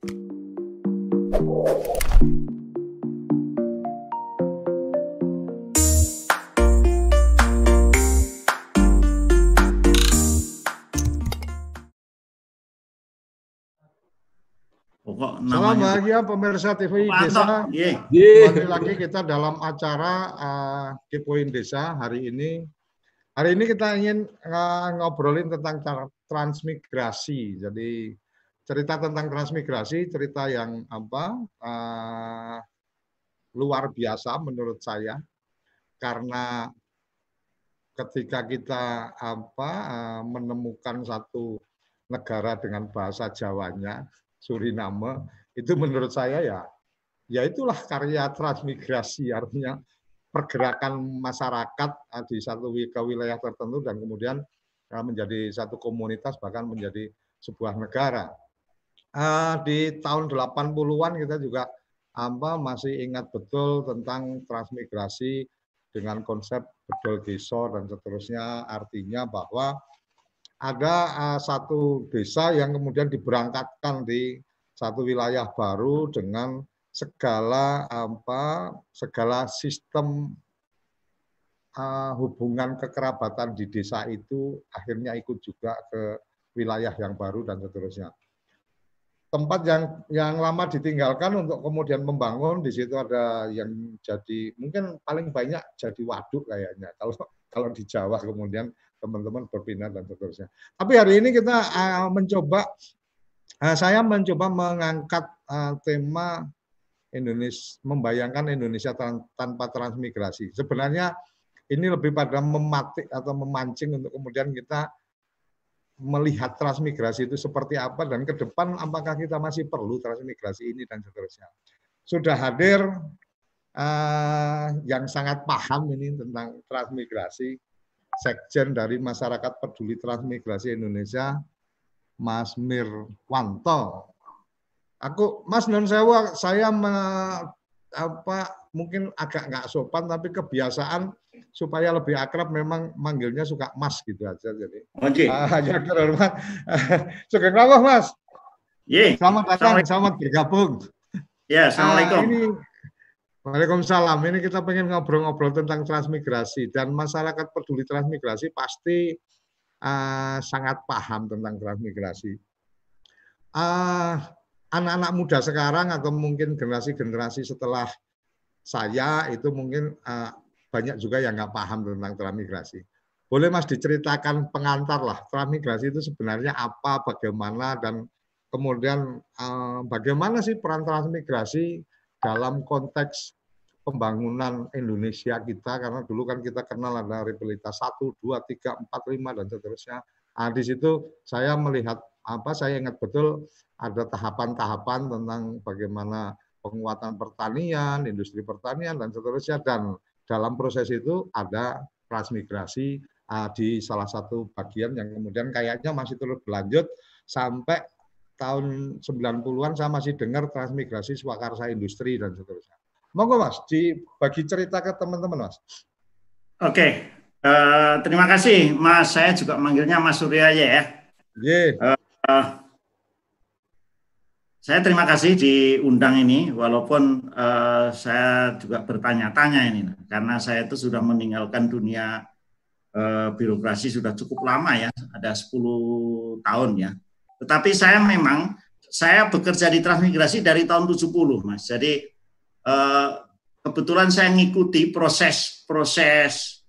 Pokok Salam namanya bahagia pemirsa TV Desa. Iya. Kembali lagi kita dalam acara uh, Kepoin Desa hari ini. Hari ini kita ingin uh, ngobrolin tentang tra- transmigrasi. Jadi cerita tentang transmigrasi, cerita yang apa uh, luar biasa menurut saya karena ketika kita apa uh, menemukan satu negara dengan bahasa Jawanya, Suriname, itu menurut saya ya ya itulah karya transmigrasi artinya pergerakan masyarakat eh, di satu ke wilayah tertentu dan kemudian menjadi satu komunitas bahkan menjadi sebuah negara. Eh, Di tahun 80-an kita juga apa masih ingat betul tentang transmigrasi dengan konsep bedol desa dan seterusnya artinya bahwa ada eh, satu desa yang kemudian diberangkatkan di satu wilayah baru dengan segala apa segala sistem uh, hubungan kekerabatan di desa itu akhirnya ikut juga ke wilayah yang baru dan seterusnya. Tempat yang yang lama ditinggalkan untuk kemudian membangun di situ ada yang jadi mungkin paling banyak jadi waduk kayaknya kalau kalau di Jawa kemudian teman-teman berpindah dan seterusnya. Tapi hari ini kita uh, mencoba uh, saya mencoba mengangkat uh, tema Indonesia membayangkan Indonesia tan- tanpa transmigrasi. Sebenarnya ini lebih pada mematik atau memancing untuk kemudian kita melihat transmigrasi itu seperti apa dan ke depan apakah kita masih perlu transmigrasi ini dan seterusnya. Sudah hadir eh, yang sangat paham ini tentang transmigrasi, Sekjen dari Masyarakat Peduli Transmigrasi Indonesia, Mas Mirwanto. Aku Mas non sewa saya me- apa mungkin agak nggak sopan tapi kebiasaan supaya lebih akrab memang manggilnya suka Mas gitu aja jadi. Oke. Ah, yang terhormat. Sugeng rawuh Mas. Iya. Selamat datang, selamat bergabung. Ya, assalamualaikum. Ah, ini Waalaikumsalam. Ini kita pengen ngobrol-ngobrol tentang transmigrasi dan masyarakat peduli transmigrasi pasti ah, sangat paham tentang transmigrasi. Ah, anak-anak muda sekarang atau mungkin generasi-generasi setelah saya itu mungkin ah, banyak juga yang nggak paham tentang transmigrasi. Boleh Mas diceritakan pengantar lah transmigrasi itu sebenarnya apa, bagaimana dan kemudian eh, bagaimana sih peran transmigrasi dalam konteks pembangunan Indonesia kita karena dulu kan kita kenal ada rivalitas 1, 2, 3, 4, 5 dan seterusnya. Nah, di situ saya melihat apa saya ingat betul ada tahapan-tahapan tentang bagaimana penguatan pertanian, industri pertanian dan seterusnya dan dalam proses itu ada transmigrasi ah, di salah satu bagian yang kemudian kayaknya masih terus berlanjut sampai tahun 90-an saya masih dengar transmigrasi swakarsa industri dan seterusnya. Monggo Mas, dibagi cerita ke teman-teman Mas. Oke. Eh, terima kasih, Mas. Saya juga manggilnya Mas Surya ya. Ye, Eh, saya terima kasih diundang ini, walaupun eh, saya juga bertanya-tanya ini, karena saya itu sudah meninggalkan dunia eh, birokrasi sudah cukup lama ya, ada 10 tahun ya. Tetapi saya memang saya bekerja di transmigrasi dari tahun 70, Mas. Jadi eh, kebetulan saya mengikuti proses proses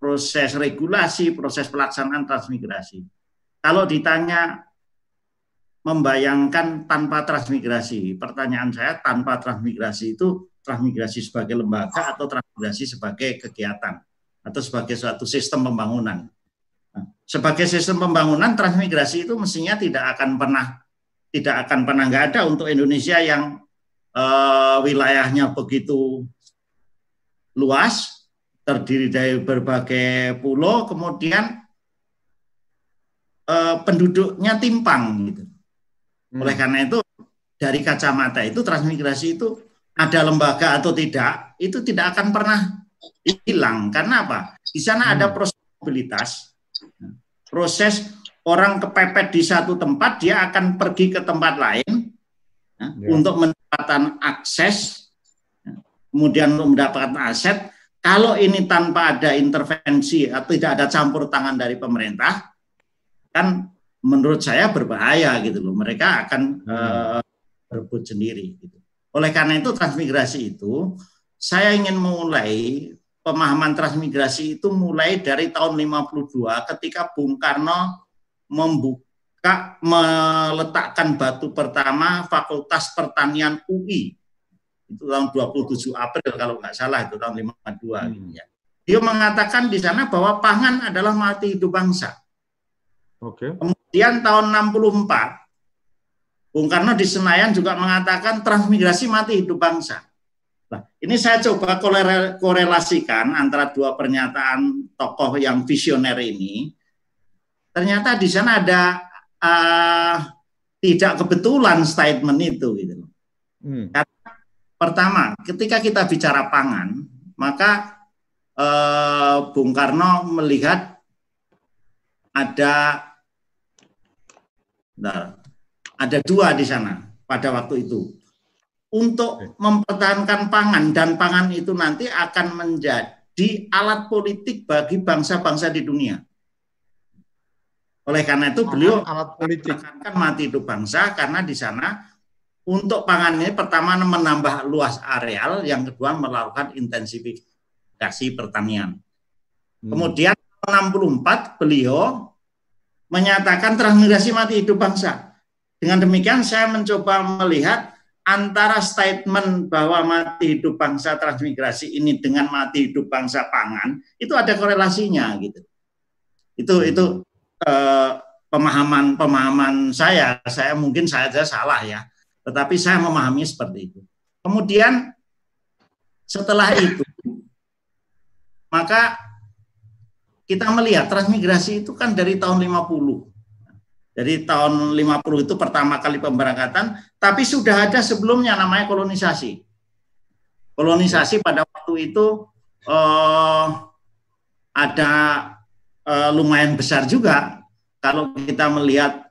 proses regulasi, proses pelaksanaan transmigrasi. Kalau ditanya membayangkan tanpa transmigrasi, pertanyaan saya tanpa transmigrasi itu transmigrasi sebagai lembaga atau transmigrasi sebagai kegiatan atau sebagai suatu sistem pembangunan. Nah, sebagai sistem pembangunan transmigrasi itu mestinya tidak akan pernah tidak akan pernah nggak ada untuk Indonesia yang eh, wilayahnya begitu luas, terdiri dari berbagai pulau, kemudian eh, penduduknya timpang gitu. Hmm. Oleh karena itu dari kacamata itu transmigrasi itu ada lembaga atau tidak itu tidak akan pernah hilang karena apa? Di sana ada Hmm. proses mobilitas, proses orang kepepet di satu tempat dia akan pergi ke tempat lain ya, ya. untuk mendapatkan akses, ya, kemudian untuk mendapatkan aset. Kalau ini tanpa ada intervensi atau tidak ada campur tangan dari pemerintah, kan menurut saya berbahaya gitu loh. Mereka akan uh, berebut sendiri. Gitu. Oleh karena itu transmigrasi itu saya ingin mulai pemahaman transmigrasi itu mulai dari tahun 52 ketika Bung Karno membuka meletakkan batu pertama Fakultas Pertanian UI itu tahun 27 April kalau nggak salah itu tahun 52 hmm. gitu ya. Dia mengatakan di sana bahwa pangan adalah mati hidup bangsa. Oke. Okay. Kemudian tahun 64 Bung Karno di Senayan juga mengatakan transmigrasi mati hidup bangsa. Nah, ini saya coba korelasikan antara dua pernyataan tokoh yang visioner ini. Ternyata di sana ada uh, tidak kebetulan statement itu gitu. Hmm. Karena pertama, ketika kita bicara pangan, maka uh, Bung Karno melihat ada Nah, ada dua di sana pada waktu itu. Untuk mempertahankan pangan dan pangan itu nanti akan menjadi alat politik bagi bangsa-bangsa di dunia. Oleh karena itu beliau alat politik kan mati hidup bangsa karena di sana untuk pangan ini pertama menambah luas areal, yang kedua melakukan intensifikasi pertanian. Hmm. Kemudian 64 beliau menyatakan transmigrasi mati hidup bangsa. Dengan demikian saya mencoba melihat antara statement bahwa mati hidup bangsa transmigrasi ini dengan mati hidup bangsa pangan itu ada korelasinya gitu. Itu itu eh, pemahaman pemahaman saya. Saya mungkin saya saja salah ya, tetapi saya memahami seperti itu. Kemudian setelah itu maka kita melihat transmigrasi itu kan dari tahun 50. Dari tahun 50 itu pertama kali pemberangkatan, tapi sudah ada sebelumnya namanya kolonisasi. Kolonisasi pada waktu itu eh, ada eh, lumayan besar juga. Kalau kita melihat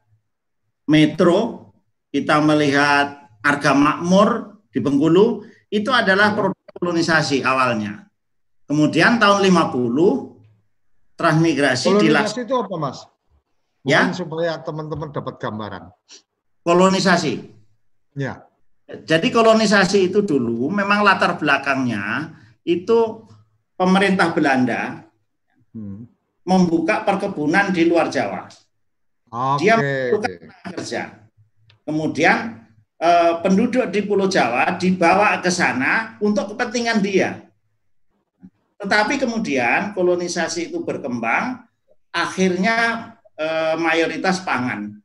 metro, kita melihat harga makmur di Bengkulu, itu adalah produk kolonisasi awalnya. Kemudian tahun 50 transmigrasi Kolonisasi itu apa, Mas? Ya. Mungkin ya. supaya teman-teman dapat gambaran. Kolonisasi. Ya. Jadi kolonisasi itu dulu memang latar belakangnya itu pemerintah Belanda hmm. membuka perkebunan di luar Jawa. Okay. Dia membuka kerja. Kemudian eh, penduduk di Pulau Jawa dibawa ke sana untuk kepentingan dia. Tetapi kemudian kolonisasi itu berkembang, akhirnya eh, mayoritas pangan.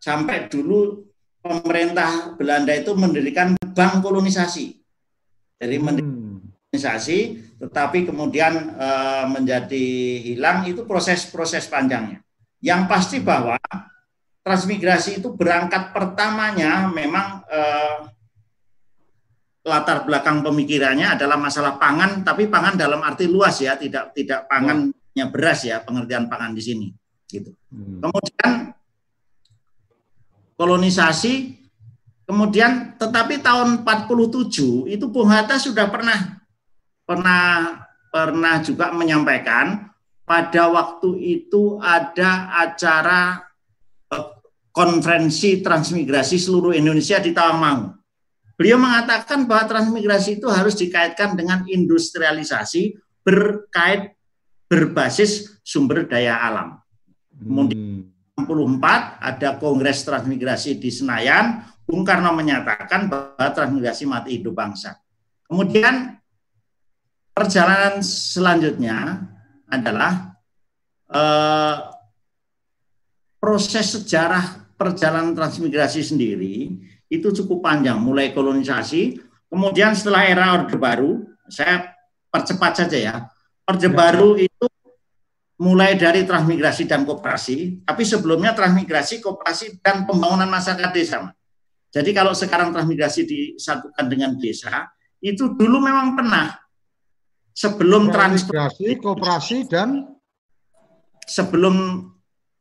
Sampai dulu pemerintah Belanda itu mendirikan bank kolonisasi. Jadi hmm. kolonisasi, tetapi kemudian eh, menjadi hilang itu proses-proses panjangnya. Yang pasti bahwa transmigrasi itu berangkat pertamanya memang eh, latar belakang pemikirannya adalah masalah pangan, tapi pangan dalam arti luas ya, tidak tidak pangannya beras ya, pengertian pangan di sini. Gitu. Hmm. Kemudian kolonisasi, kemudian tetapi tahun 47 itu Bung Hatta sudah pernah pernah pernah juga menyampaikan pada waktu itu ada acara eh, konferensi transmigrasi seluruh Indonesia di Tawangmangu. Beliau mengatakan bahwa transmigrasi itu harus dikaitkan dengan industrialisasi berkait berbasis sumber daya alam. Kemudian hmm. 64 ada Kongres Transmigrasi di Senayan, Bung Karno menyatakan bahwa transmigrasi mati hidup bangsa. Kemudian perjalanan selanjutnya adalah eh, proses sejarah perjalanan transmigrasi sendiri itu cukup panjang, mulai kolonisasi, kemudian setelah era Orde Baru, saya percepat saja ya, Orde ya, Baru ya. itu mulai dari transmigrasi dan kooperasi, tapi sebelumnya transmigrasi, kooperasi, dan pembangunan masyarakat desa. Jadi kalau sekarang transmigrasi disatukan dengan desa, itu dulu memang pernah sebelum transmigrasi, kooperasi dan sebelum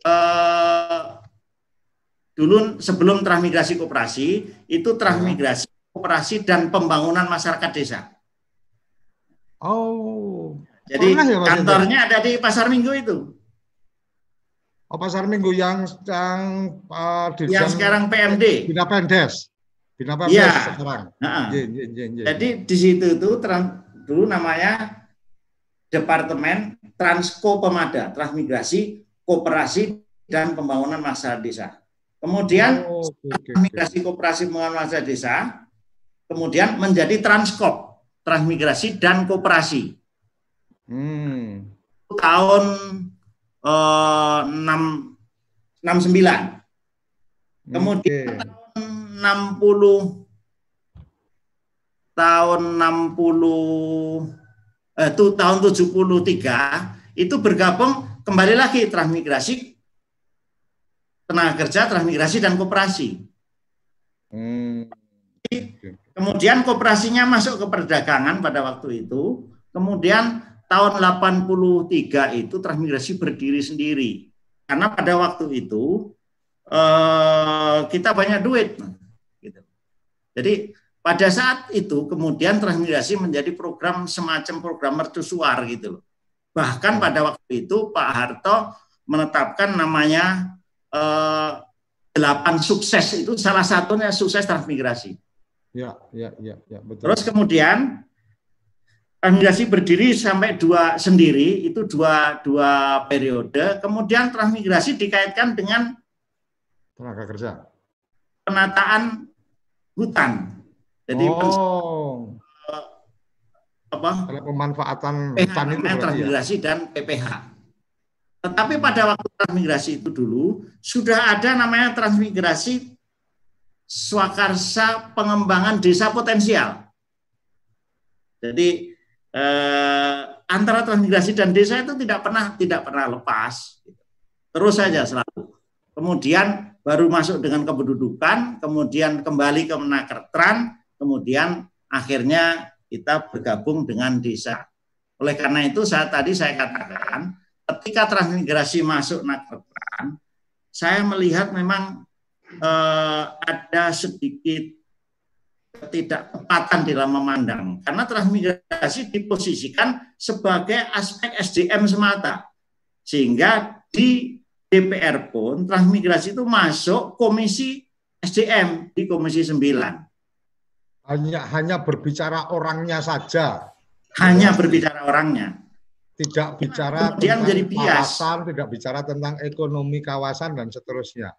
eh, dulu sebelum transmigrasi koperasi itu transmigrasi koperasi dan pembangunan masyarakat desa. Oh. Jadi ya, kantornya ada di Pasar Minggu itu. Oh, Pasar Minggu yang yang uh, di yang sekarang PMD. Bina Pendes. Bina Pendes ya. sekarang. Nah, j, j, j, j. Jadi di situ itu dulu namanya Departemen Transko Pemada, Transmigrasi, Koperasi dan Pembangunan Masyarakat Desa. Kemudian oh, okay, migrasi koperasi masyarakat desa, kemudian menjadi Transkop, transmigrasi dan koperasi. Hmm. Tahun eh, 6, 69. Kemudian okay. tahun 60 tahun 60 eh, itu tahun 73 itu bergabung kembali lagi transmigrasi tenaga kerja, transmigrasi, dan koperasi. Hmm. Kemudian koperasinya masuk ke perdagangan pada waktu itu. Kemudian tahun 83 itu transmigrasi berdiri sendiri. Karena pada waktu itu eh, kita banyak duit. Gitu. Jadi pada saat itu kemudian transmigrasi menjadi program semacam program mercusuar gitu loh. Bahkan pada waktu itu Pak Harto menetapkan namanya eh, delapan sukses itu salah satunya sukses transmigrasi. Ya, ya, ya, ya, betul. Terus kemudian transmigrasi berdiri sampai dua sendiri itu dua dua periode. Kemudian transmigrasi dikaitkan dengan tenaga kerja, penataan hutan. Jadi oh. apa? Pemanfaatan hutan itu ya? transmigrasi ya? dan PPH. Tetapi pada waktu transmigrasi itu dulu sudah ada namanya transmigrasi swakarsa pengembangan desa potensial. Jadi eh, antara transmigrasi dan desa itu tidak pernah tidak pernah lepas, terus saja selalu. Kemudian baru masuk dengan kependudukan, kemudian kembali ke menakertran, kemudian akhirnya kita bergabung dengan desa. Oleh karena itu saat tadi saya katakan ketika transmigrasi masuk nakretran, saya melihat memang eh, ada sedikit ketidaktepatan dalam memandang. Karena transmigrasi diposisikan sebagai aspek SDM semata. Sehingga di DPR pun transmigrasi itu masuk komisi SDM di komisi 9 hanya hanya berbicara orangnya saja. Hanya berbicara orangnya tidak bicara Kemudian tentang kawasan, tidak bicara tentang ekonomi kawasan dan seterusnya.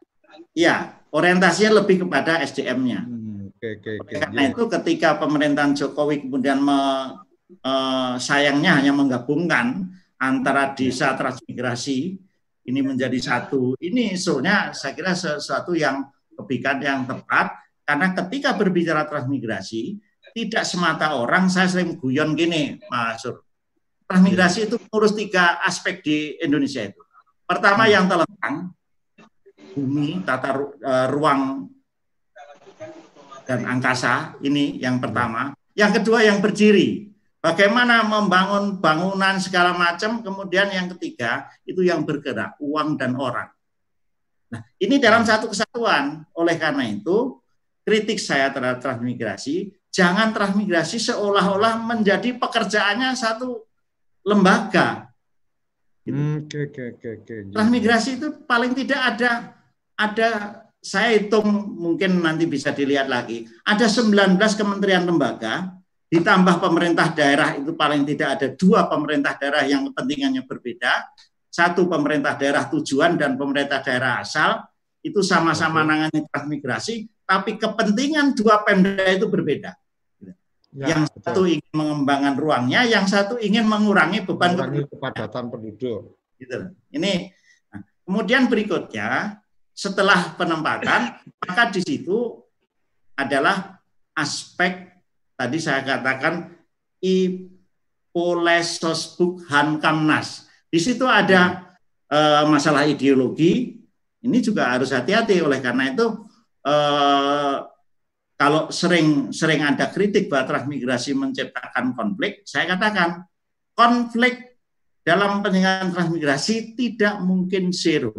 Iya, orientasinya lebih kepada SDM-nya. Hmm, okay, okay, okay. Karena itu ketika pemerintahan Jokowi kemudian me, eh, sayangnya hanya menggabungkan antara desa transmigrasi ini menjadi satu. Ini soalnya saya kira sesuatu yang kebijakan yang tepat karena ketika berbicara transmigrasi tidak semata orang saya sering guyon gini, Mas Sur transmigrasi itu mengurus tiga aspek di Indonesia itu. Pertama yang telentang, bumi, tata uh, ruang dan angkasa, ini yang pertama. Yang kedua yang berdiri, bagaimana membangun bangunan segala macam. Kemudian yang ketiga itu yang bergerak, uang dan orang. Nah, ini dalam satu kesatuan. Oleh karena itu, kritik saya terhadap transmigrasi, jangan transmigrasi seolah-olah menjadi pekerjaannya satu lembaga. Gitu. Hmm, oke oke oke oke. Transmigrasi itu paling tidak ada ada saya hitung mungkin nanti bisa dilihat lagi. Ada 19 kementerian lembaga ditambah pemerintah daerah itu paling tidak ada dua pemerintah daerah yang kepentingannya berbeda. Satu pemerintah daerah tujuan dan pemerintah daerah asal itu sama-sama nangani transmigrasi, tapi kepentingan dua Pemda itu berbeda. Ya, yang betul. satu ingin mengembangkan ruangnya, yang satu ingin mengurangi beban mengurangi kepadatan penduduk. Gitu. Ini nah, kemudian berikutnya setelah penempatan maka di situ adalah aspek tadi saya katakan Ipolesosbuk Hankamnas. Di situ ada eh, masalah ideologi. Ini juga harus hati-hati oleh karena itu eh, kalau sering sering ada kritik bahwa transmigrasi menciptakan konflik, saya katakan konflik dalam penyelenggaraan transmigrasi tidak mungkin zero.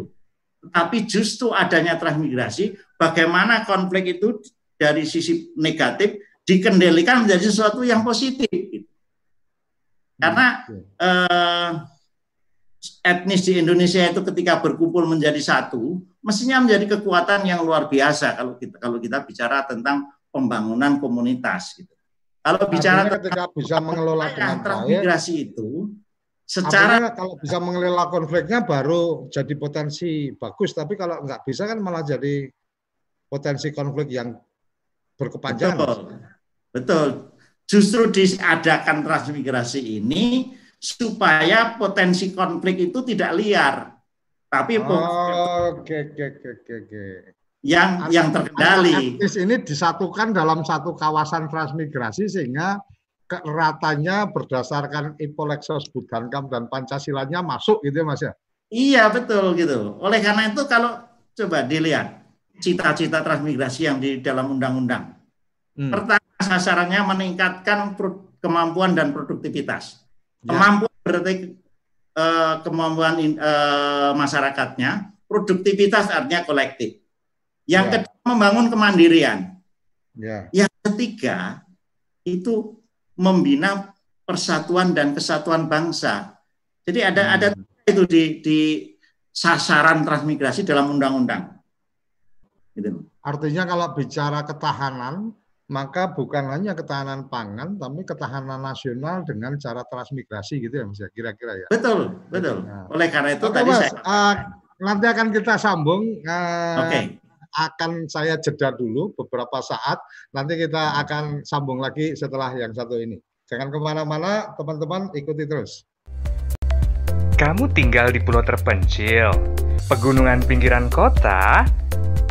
tapi justru adanya transmigrasi, bagaimana konflik itu dari sisi negatif dikendalikan menjadi sesuatu yang positif. Karena eh, etnis di Indonesia itu ketika berkumpul menjadi satu, mestinya menjadi kekuatan yang luar biasa kalau kita kalau kita bicara tentang pembangunan komunitas gitu. Kalau bicara ketika bisa mengelola dengan transmigrasi itu secara Artinya kalau bisa mengelola konfliknya baru jadi potensi bagus, tapi kalau nggak bisa kan malah jadi potensi konflik yang berkepanjangan. Betul. Betul. Justru diadakan transmigrasi ini supaya potensi konflik itu tidak liar. Tapi oke oke oke oke yang As yang terkendali. Etnis ini disatukan dalam satu kawasan transmigrasi sehingga keratannya berdasarkan Ipolexos Budankam dan Pancasilanya masuk gitu ya Mas ya? Iya betul gitu. Oleh karena itu kalau coba dilihat cita-cita transmigrasi yang di dalam undang-undang. Hmm. Pertama sasarannya meningkatkan kemampuan dan produktivitas. Ya. Kemampuan berarti eh, kemampuan eh, masyarakatnya, produktivitas artinya kolektif. Yang ya. kedua membangun kemandirian. Ya. Yang ketiga itu membina persatuan dan kesatuan bangsa. Jadi ada hmm. ada itu di, di sasaran transmigrasi dalam undang-undang. Gitu. Artinya kalau bicara ketahanan, maka bukan hanya ketahanan pangan, tapi ketahanan nasional dengan cara transmigrasi gitu ya Mas ya, kira-kira ya. Betul, betul. Nah. Oleh karena itu Oke, tadi mas, saya... Uh, nanti akan kita sambung. Uh, Oke. Okay akan saya jeda dulu beberapa saat. Nanti kita akan sambung lagi setelah yang satu ini. Jangan ke mana-mana, teman-teman ikuti terus. Kamu tinggal di pulau terpencil, pegunungan pinggiran kota,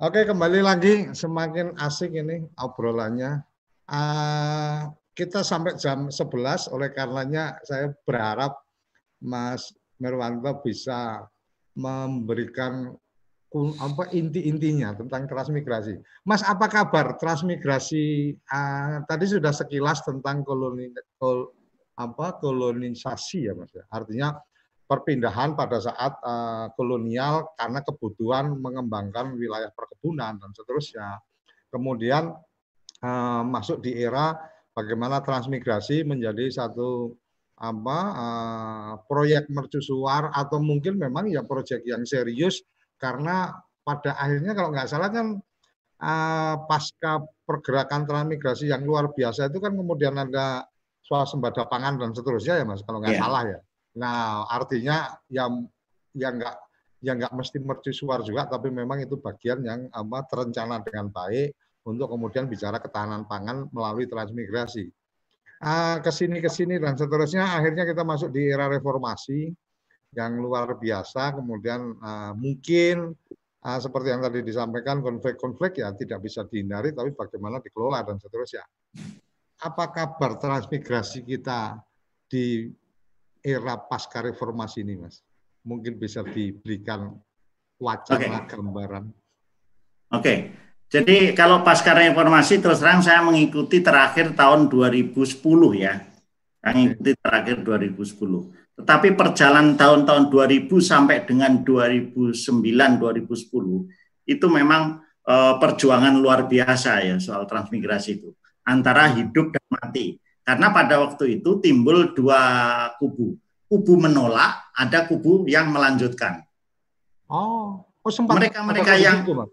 Oke, kembali lagi. Semakin asik ini obrolannya. Uh, kita sampai jam 11, oleh karenanya saya berharap Mas Merwanto bisa memberikan inti-intinya tentang transmigrasi. Mas, apa kabar transmigrasi? Uh, tadi sudah sekilas tentang koloni, kol, apa kolonisasi ya, Mas. Ya. Artinya perpindahan pada saat uh, kolonial karena kebutuhan mengembangkan wilayah perkebunan dan seterusnya. Kemudian uh, masuk di era bagaimana transmigrasi menjadi satu apa uh, proyek mercusuar atau mungkin memang ya proyek yang serius karena pada akhirnya kalau nggak salah kan uh, pasca pergerakan transmigrasi yang luar biasa itu kan kemudian ada swasembada pangan dan seterusnya ya mas kalau nggak yeah. salah ya Nah, artinya yang yang enggak yang enggak mesti mercusuar juga, tapi memang itu bagian yang apa terencana dengan baik untuk kemudian bicara ketahanan pangan melalui transmigrasi. Uh, ke sini ke sini dan seterusnya akhirnya kita masuk di era reformasi yang luar biasa kemudian uh, mungkin uh, seperti yang tadi disampaikan konflik-konflik ya tidak bisa dihindari, tapi bagaimana dikelola dan seterusnya. Apa kabar transmigrasi kita di era pasca reformasi ini, Mas? Mungkin bisa diberikan wacana okay. gambaran. Oke, okay. jadi kalau pasca reformasi terus terang saya mengikuti terakhir tahun 2010 ya, mengikuti terakhir 2010. Tetapi perjalanan tahun-tahun 2000 sampai dengan 2009 2010 itu memang uh, perjuangan luar biasa ya soal transmigrasi itu antara hidup dan mati. Karena pada waktu itu timbul dua kubu. Kubu menolak, ada kubu yang melanjutkan. Oh, oh sempat mereka-mereka yang itu,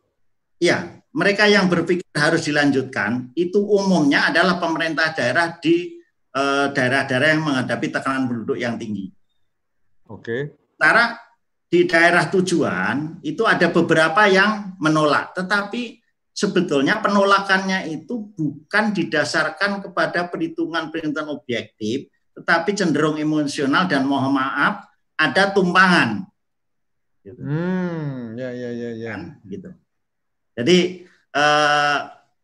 Ya, mereka yang berpikir harus dilanjutkan itu umumnya adalah pemerintah daerah di eh, daerah-daerah yang menghadapi tekanan penduduk yang tinggi. Oke. Sementara di daerah tujuan itu ada beberapa yang menolak, tetapi sebetulnya penolakannya itu bukan didasarkan kepada perhitungan-perhitungan objektif, tetapi cenderung emosional dan mohon maaf ada tumpangan. Gitu. Hmm, ya ya ya ya. Kan, gitu. Jadi eh,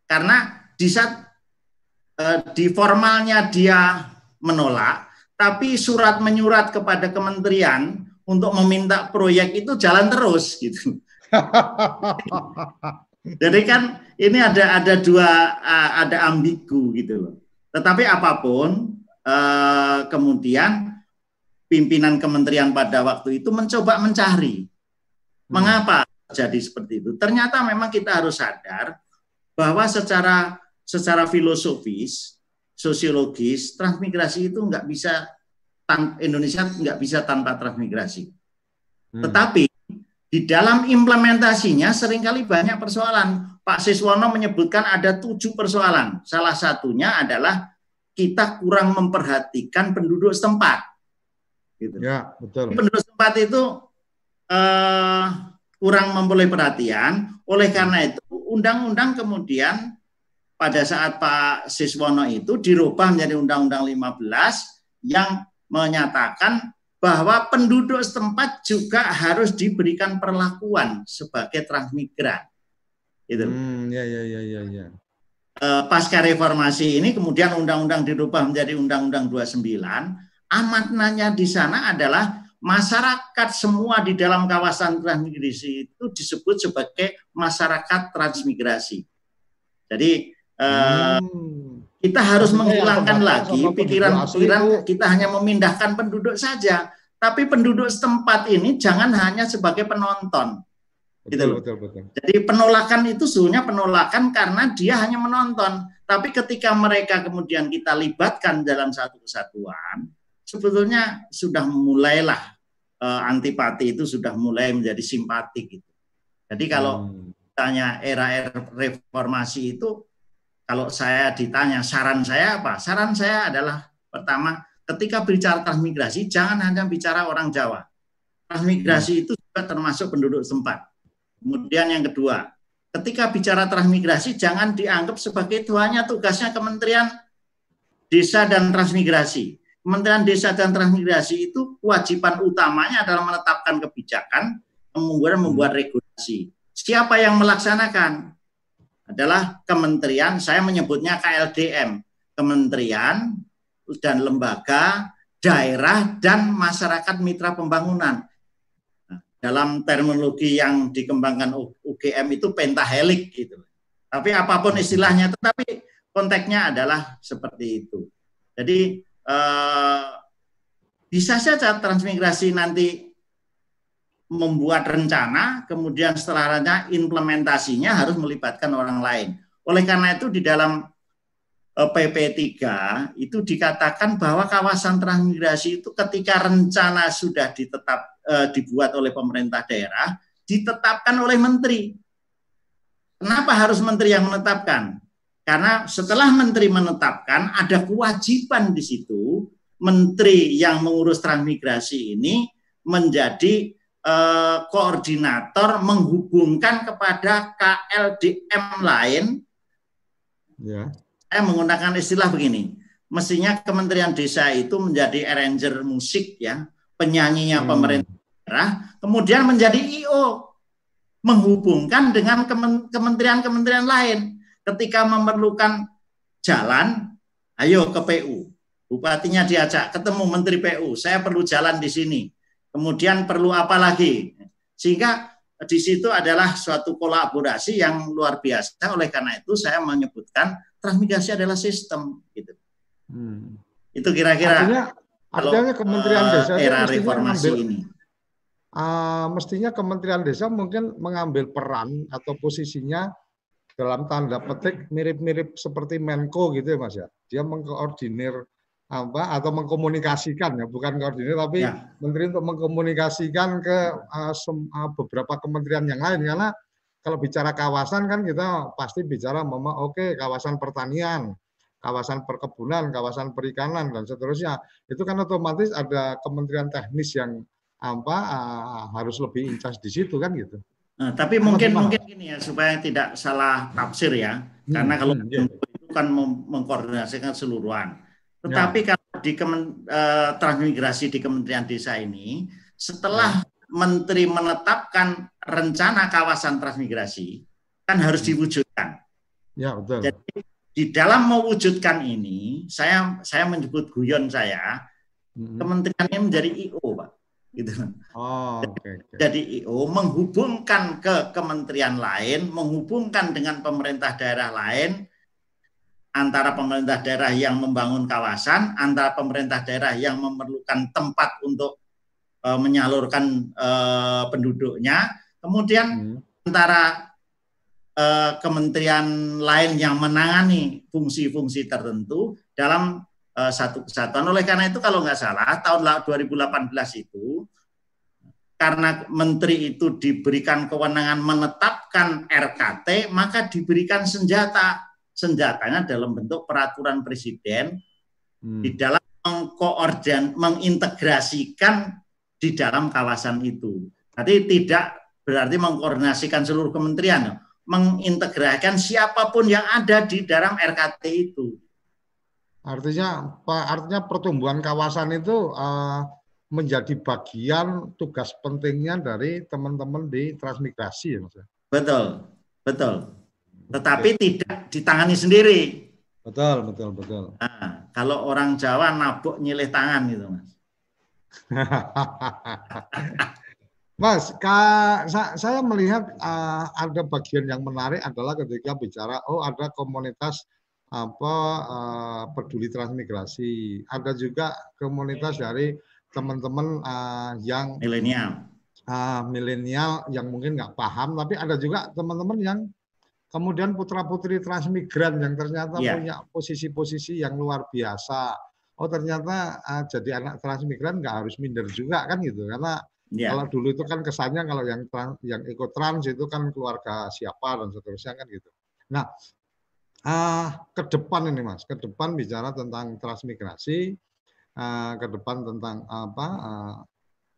karena di saat eh, di formalnya dia menolak, tapi surat menyurat kepada kementerian untuk meminta proyek itu jalan terus gitu. Jadi kan ini ada ada dua ada ambigu gitu loh. Tetapi apa pun eh, kemudian pimpinan kementerian pada waktu itu mencoba mencari hmm. mengapa jadi seperti itu. Ternyata memang kita harus sadar bahwa secara secara filosofis sosiologis, transmigrasi itu nggak bisa Indonesia nggak bisa tanpa transmigrasi. Hmm. Tetapi di dalam implementasinya sering kali banyak persoalan. Pak Siswono menyebutkan ada tujuh persoalan. Salah satunya adalah kita kurang memperhatikan penduduk setempat. Gitu. Ya, betul. Penduduk setempat itu eh, kurang memperoleh perhatian. Oleh karena itu, undang-undang kemudian pada saat Pak Siswono itu dirubah menjadi Undang-Undang 15 yang menyatakan bahwa penduduk setempat juga harus diberikan perlakuan sebagai transmigran. Itu. Hmm, ya, ya, ya, ya, ya. E, pasca reformasi ini kemudian undang-undang dirubah menjadi undang-undang 29. Amatnanya di sana adalah masyarakat semua di dalam kawasan transmigrasi itu disebut sebagai masyarakat transmigrasi. Jadi hmm. Kita harus menghilangkan lagi pikiran-pikiran kita hanya memindahkan penduduk saja, tapi penduduk setempat ini jangan hanya sebagai penonton. Betul, gitu betul, betul. Jadi penolakan itu sebenarnya penolakan karena dia hanya menonton. Tapi ketika mereka kemudian kita libatkan dalam satu kesatuan, sebetulnya sudah mulailah uh, antipati itu sudah mulai menjadi simpati gitu. Jadi kalau hmm. tanya era reformasi itu kalau saya ditanya saran saya apa? Saran saya adalah pertama ketika bicara transmigrasi jangan hanya bicara orang Jawa. Transmigrasi hmm. itu juga termasuk penduduk sempat. Kemudian yang kedua, ketika bicara transmigrasi jangan dianggap sebagai itu hanya tugasnya Kementerian Desa dan Transmigrasi. Kementerian Desa dan Transmigrasi itu kewajiban utamanya adalah menetapkan kebijakan, kemudian membuat regulasi. Siapa yang melaksanakan? Adalah kementerian, saya menyebutnya KLDM, kementerian dan lembaga, daerah, dan masyarakat mitra pembangunan. Nah, dalam terminologi yang dikembangkan UGM itu pentahelik gitu. Tapi apa pun istilahnya, tetapi konteksnya adalah seperti itu. Jadi eh, bisa saja transmigrasi nanti membuat rencana, kemudian setelahnya implementasinya harus melibatkan orang lain. Oleh karena itu di dalam PP3 itu dikatakan bahwa kawasan transmigrasi itu ketika rencana sudah ditetap eh, dibuat oleh pemerintah daerah ditetapkan oleh menteri. Kenapa harus menteri yang menetapkan? Karena setelah menteri menetapkan ada kewajiban di situ menteri yang mengurus transmigrasi ini menjadi eh, koordinator menghubungkan kepada KLDM lain. Ya. Saya menggunakan istilah begini. Mestinya Kementerian Desa itu menjadi arranger musik ya, penyanyinya hmm. pemerintah daerah, kemudian menjadi IO. menghubungkan dengan kementerian-kementerian lain. Ketika memerlukan jalan, ayo ke PU. Bupatinya diajak ketemu Menteri PU, saya perlu jalan di sini. Kemudian perlu apa lagi? Sehingga di situ adalah suatu kolaborasi yang luar biasa. Oleh karena itu saya menyebutkan transmigrasi adalah sistem gitu. Hmm. Itu kira-kira artinya, artinya Kementerian uh, Desa era reformasi mengambil, ini. Uh, mestinya Kementerian Desa mungkin mengambil peran atau posisinya dalam tanda petik mirip-mirip seperti Menko gitu ya Mas ya. Dia mengkoordinir apa atau mengkomunikasikan ya bukan koordinir tapi ya. menteri untuk mengkomunikasikan ke uh, uh, beberapa kementerian yang lain karena kalau bicara kawasan kan kita pasti bicara mama oke okay, kawasan pertanian kawasan perkebunan kawasan perikanan dan seterusnya itu kan otomatis ada kementerian teknis yang apa uh, harus lebih incas di situ kan gitu Nah, tapi mungkin mungkin gini ya supaya tidak salah tafsir ya, hmm, karena kalau hmm, yeah. itu kan mengkoordinasikan seluruhan. Tetapi ya. kalau di kemen, uh, transmigrasi di Kementerian Desa ini, setelah ya. Menteri menetapkan rencana kawasan transmigrasi, kan harus hmm. diwujudkan. Ya betul. Jadi di dalam mewujudkan ini, saya saya menyebut guyon saya, hmm. kementerian ini menjadi IO, Pak gitu. Oh, okay, okay. Jadi IO menghubungkan ke kementerian lain, menghubungkan dengan pemerintah daerah lain, antara pemerintah daerah yang membangun kawasan, antara pemerintah daerah yang memerlukan tempat untuk uh, menyalurkan uh, penduduknya, kemudian hmm. antara uh, kementerian lain yang menangani fungsi-fungsi tertentu dalam uh, satu kesatuan. Oleh karena itu kalau nggak salah tahun 2018 itu karena menteri itu diberikan kewenangan menetapkan RKT, maka diberikan senjata. Senjatanya dalam bentuk peraturan presiden hmm. di dalam mengkoordin, mengintegrasikan di dalam kawasan itu. Nanti tidak berarti mengkoordinasikan seluruh kementerian, mengintegrasikan siapa pun yang ada di dalam RKT itu. Artinya, Pak, artinya pertumbuhan kawasan itu uh, menjadi bagian tugas pentingnya dari teman-teman di transmigrasi ya, Mas. Betul, betul. Tetapi Oke. tidak ditangani sendiri. Betul, betul, betul. Nah, kalau orang Jawa nabuk nyilih tangan gitu, Mas. Mas, ka, saya melihat uh, ada bagian yang menarik adalah ketika bicara, oh ada komunitas apa uh, peduli transmigrasi. Ada juga komunitas dari teman-teman uh, yang milenial, uh, milenial yang mungkin nggak paham, tapi ada juga teman-teman yang kemudian putra putri transmigran yang ternyata yeah. punya posisi-posisi yang luar biasa. Oh ternyata uh, jadi anak transmigran nggak harus minder juga kan gitu, karena yeah. kalau dulu itu kan kesannya kalau yang yang ikut trans itu kan keluarga siapa dan seterusnya kan gitu. Nah uh, ke depan ini Mas, ke depan bicara tentang transmigrasi, uh, ke depan tentang apa? Uh,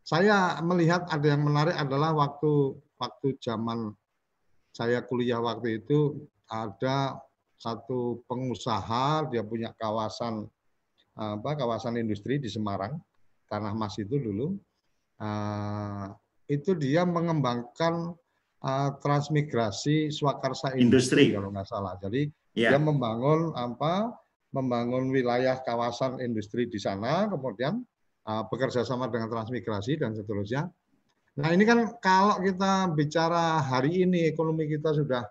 saya melihat ada yang menarik adalah waktu waktu zaman saya kuliah waktu itu ada satu pengusaha dia punya kawasan apa kawasan industri di Semarang tanah mas itu dulu uh, itu dia mengembangkan uh, transmigrasi swakarsa industri, industri kalau nggak salah jadi Yeah. Dia membangun apa? Membangun wilayah kawasan industri di sana, kemudian uh, bekerja sama dengan transmigrasi dan seterusnya. Nah ini kan kalau kita bicara hari ini ekonomi kita sudah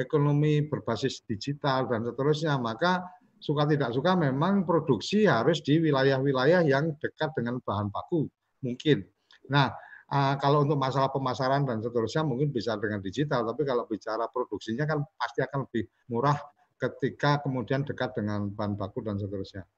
ekonomi berbasis digital dan seterusnya, maka suka tidak suka memang produksi harus di wilayah-wilayah yang dekat dengan bahan baku mungkin. Nah uh, kalau untuk masalah pemasaran dan seterusnya mungkin bisa dengan digital, tapi kalau bicara produksinya kan pasti akan lebih murah ketika kemudian dekat dengan bahan baku dan seterusnya.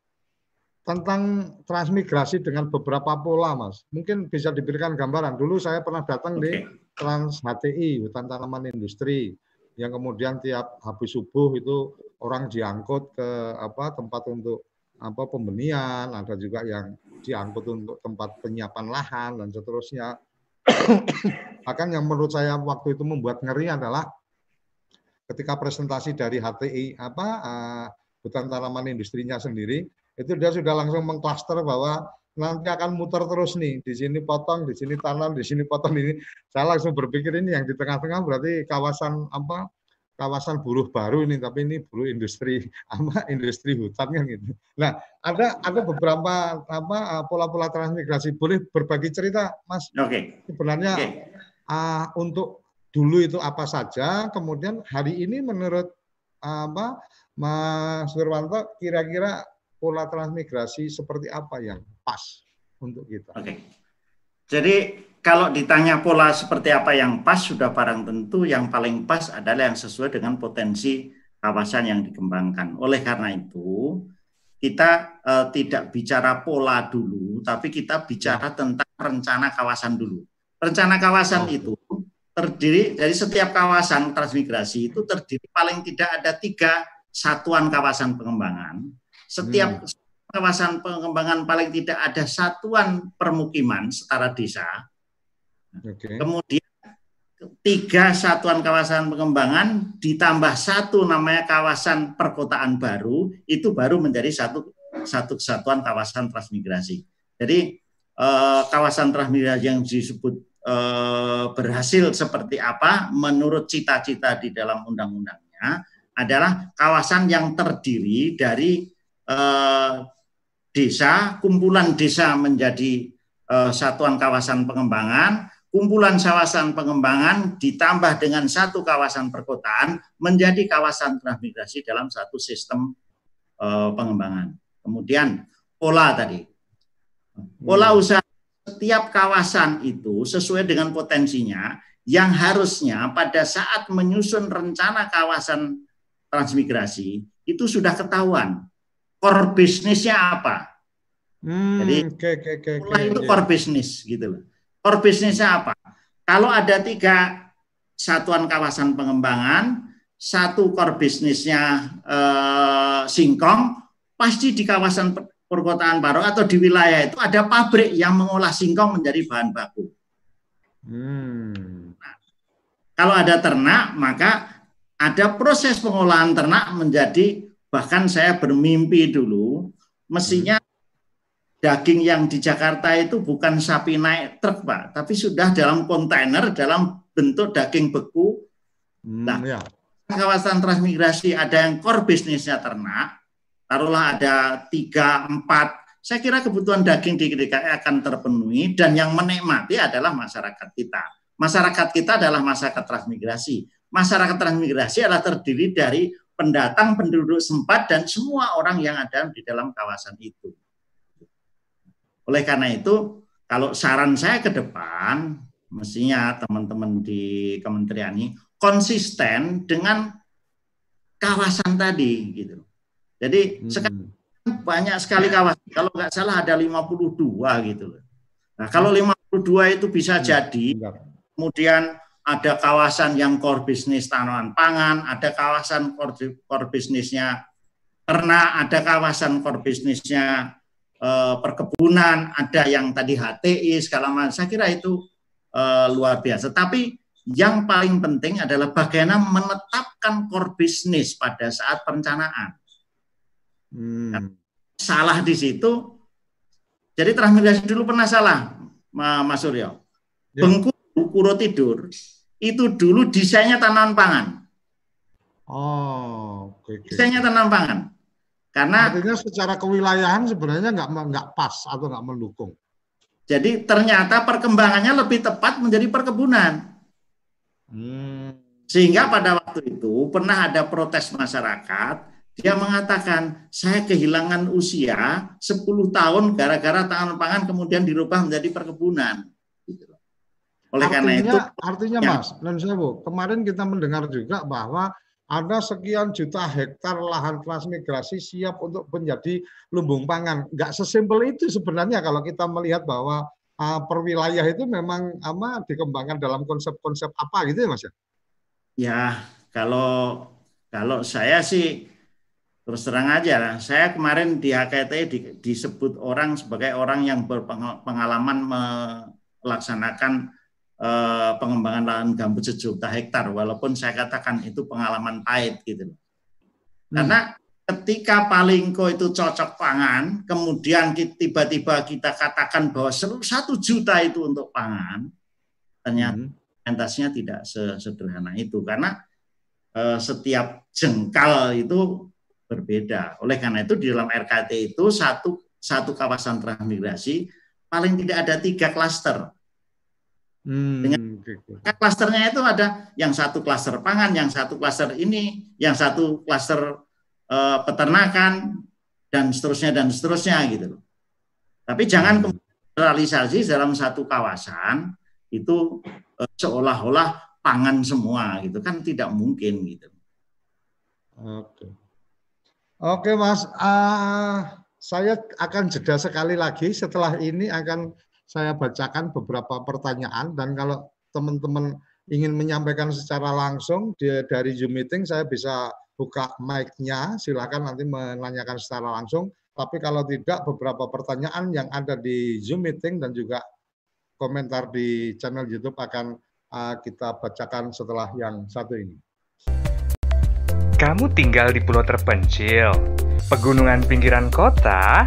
Tentang transmigrasi dengan beberapa pola, Mas. Mungkin bisa diberikan gambaran. Dulu saya pernah datang okay. di Trans HTI, hutan tanaman industri, yang kemudian tiap habis subuh itu orang diangkut ke apa tempat untuk apa pembenian, ada juga yang diangkut untuk tempat penyiapan lahan dan seterusnya. Bahkan yang menurut saya waktu itu membuat ngeri adalah ketika presentasi dari HTI apa uh, hutan tanaman industrinya sendiri itu dia sudah langsung mengklaster bahwa nanti akan muter terus nih. Di sini potong, di sini tanam, di sini potong ini. Saya langsung berpikir ini yang di tengah-tengah berarti kawasan apa? Kawasan buruh baru ini, tapi ini buruh industri apa industri hutan kan gitu. Nah, ada ada beberapa apa pola-pola transmigrasi. Boleh berbagi cerita, Mas? Oke. Okay. Sebenarnya okay. Uh, untuk dulu itu apa saja, kemudian hari ini menurut apa Mas Wirwanto kira-kira pola transmigrasi seperti apa yang pas untuk kita? Oke. Okay. Jadi kalau ditanya pola seperti apa yang pas sudah barang tentu yang paling pas adalah yang sesuai dengan potensi kawasan yang dikembangkan. Oleh karena itu kita eh, tidak bicara pola dulu, tapi kita bicara tentang rencana kawasan dulu. Rencana kawasan itu terdiri dari setiap kawasan transmigrasi itu terdiri paling tidak ada tiga satuan kawasan pengembangan. Setiap hmm kawasan pengembangan paling tidak ada satuan permukiman setara desa. Okay. Kemudian tiga satuan kawasan pengembangan ditambah satu namanya kawasan perkotaan baru itu baru menjadi satu satu kesatuan kawasan transmigrasi. Jadi eh, kawasan transmigrasi yang disebut eh, berhasil seperti apa menurut cita-cita di dalam undang-undangnya adalah kawasan yang terdiri dari eh, desa, kumpulan desa menjadi uh, satuan kawasan pengembangan, kumpulan kawasan pengembangan ditambah dengan satu kawasan perkotaan menjadi kawasan transmigrasi dalam satu sistem uh, pengembangan. Kemudian pola tadi, pola hmm. usaha setiap kawasan itu sesuai dengan potensinya yang harusnya pada saat menyusun rencana kawasan transmigrasi itu sudah ketahuan core bisnisnya apa. Hmm, Jadi okay, okay, okay, mulai okay, itu core bisnis gitu loh. Core bisnisnya apa? Kalau ada tiga satuan kawasan pengembangan, satu core bisnisnya eh, singkong, pasti di kawasan perkotaan baru atau di wilayah itu ada pabrik yang mengolah singkong menjadi bahan baku. Hmm. Nah, kalau ada ternak, maka ada proses pengolahan ternak menjadi Bahkan saya bermimpi dulu, mestinya daging yang di Jakarta itu bukan sapi naik truk, Pak, tapi sudah dalam kontainer dalam bentuk daging beku. Hmm, nah, ya. kawasan transmigrasi ada yang core bisnisnya ternak, taruhlah ada tiga, empat, saya kira kebutuhan daging di DKI akan terpenuhi dan yang menikmati adalah masyarakat kita. Masyarakat kita adalah masyarakat transmigrasi. Masyarakat transmigrasi adalah terdiri dari pendatang, penduduk sempat, dan semua orang yang ada di dalam kawasan itu. Oleh karena itu, kalau saran saya ke depan, mestinya teman-teman di kementerian ini konsisten dengan kawasan tadi gitu. Jadi hmm. sekarang banyak sekali kawasan. Kalau nggak salah ada 52 gitu Nah, kalau 52 itu bisa hmm. jadi kemudian ada kawasan yang core bisnis tanaman pangan, ada kawasan core, core bisnisnya ternak, ada kawasan core bisnisnya eh, perkebunan, ada yang tadi HTI segala macam. Saya kira itu eh, luar biasa. Tapi yang paling penting adalah bagaimana menetapkan core bisnis pada saat perencanaan. Hmm. Salah di situ. Jadi transmigrasi dulu pernah salah, Mas Suryo. Ya. Bengkulu, Kuro Tidur, itu dulu desainnya tanaman pangan. Oh, oke. Okay, Desainnya tanaman pangan. Karena artinya secara kewilayahan sebenarnya nggak nggak pas atau nggak mendukung. Jadi ternyata perkembangannya lebih tepat menjadi perkebunan. Hmm. Sehingga pada waktu itu pernah ada protes masyarakat, dia mengatakan saya kehilangan usia 10 tahun gara-gara tanaman pangan kemudian dirubah menjadi perkebunan. Oleh artinya, karena itu, artinya ya. Mas, dan Bu, kemarin kita mendengar juga bahwa ada sekian juta hektar lahan transmigrasi siap untuk menjadi lumbung pangan. Enggak sesimpel itu sebenarnya kalau kita melihat bahwa uh, per wilayah itu memang apa dikembangkan dalam konsep-konsep apa gitu ya Mas ya? Ya, kalau kalau saya sih terus terang aja, saya kemarin di HKT di, disebut orang sebagai orang yang berpengalaman melaksanakan eh, pengembangan lahan gambut sejuta hektar walaupun saya katakan itu pengalaman pahit gitu hmm. karena ketika Palingko itu cocok pangan, kemudian tiba-tiba kita katakan bahwa seluruh satu juta itu untuk pangan, ternyata hmm. tidak sesederhana itu karena eh, setiap jengkal itu berbeda. Oleh karena itu di dalam RKT itu satu satu kawasan transmigrasi paling tidak ada tiga klaster. Hmm, Dengan klasternya itu ada yang satu klaster pangan, yang satu klaster ini, yang satu klaster uh, peternakan dan seterusnya dan seterusnya gitu Tapi jangan hmm. realisasi dalam satu kawasan itu uh, seolah-olah pangan semua gitu kan tidak mungkin gitu. Oke. Oke Mas, uh, saya akan jeda sekali lagi setelah ini akan saya bacakan beberapa pertanyaan dan kalau teman-teman ingin menyampaikan secara langsung di, dari Zoom meeting saya bisa buka mic-nya, silakan nanti menanyakan secara langsung. Tapi kalau tidak beberapa pertanyaan yang ada di Zoom meeting dan juga komentar di channel YouTube akan uh, kita bacakan setelah yang satu ini. Kamu tinggal di pulau terpencil, pegunungan pinggiran kota,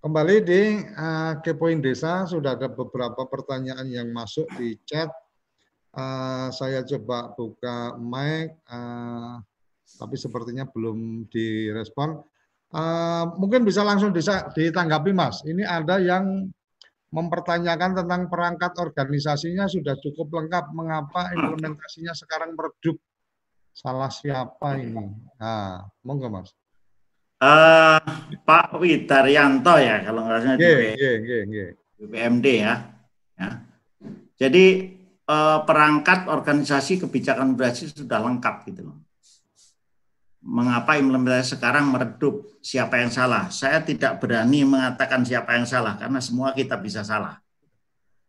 Kembali di uh, Kepoin Desa, sudah ada beberapa pertanyaan yang masuk di chat. Uh, saya coba buka mic, uh, tapi sepertinya belum direspon. Uh, mungkin bisa langsung bisa ditanggapi, Mas. Ini ada yang mempertanyakan tentang perangkat organisasinya sudah cukup lengkap. Mengapa implementasinya sekarang meredup? Salah siapa ini? Nah, monggo, Mas. Uh, Pak Widaryanto ya kalau nggak salah yeah, yeah, yeah, yeah. BPMD ya. ya. Jadi uh, perangkat organisasi kebijakan migrasi sudah lengkap gitu loh. Mengapa implementasi sekarang meredup? Siapa yang salah? Saya tidak berani mengatakan siapa yang salah karena semua kita bisa salah.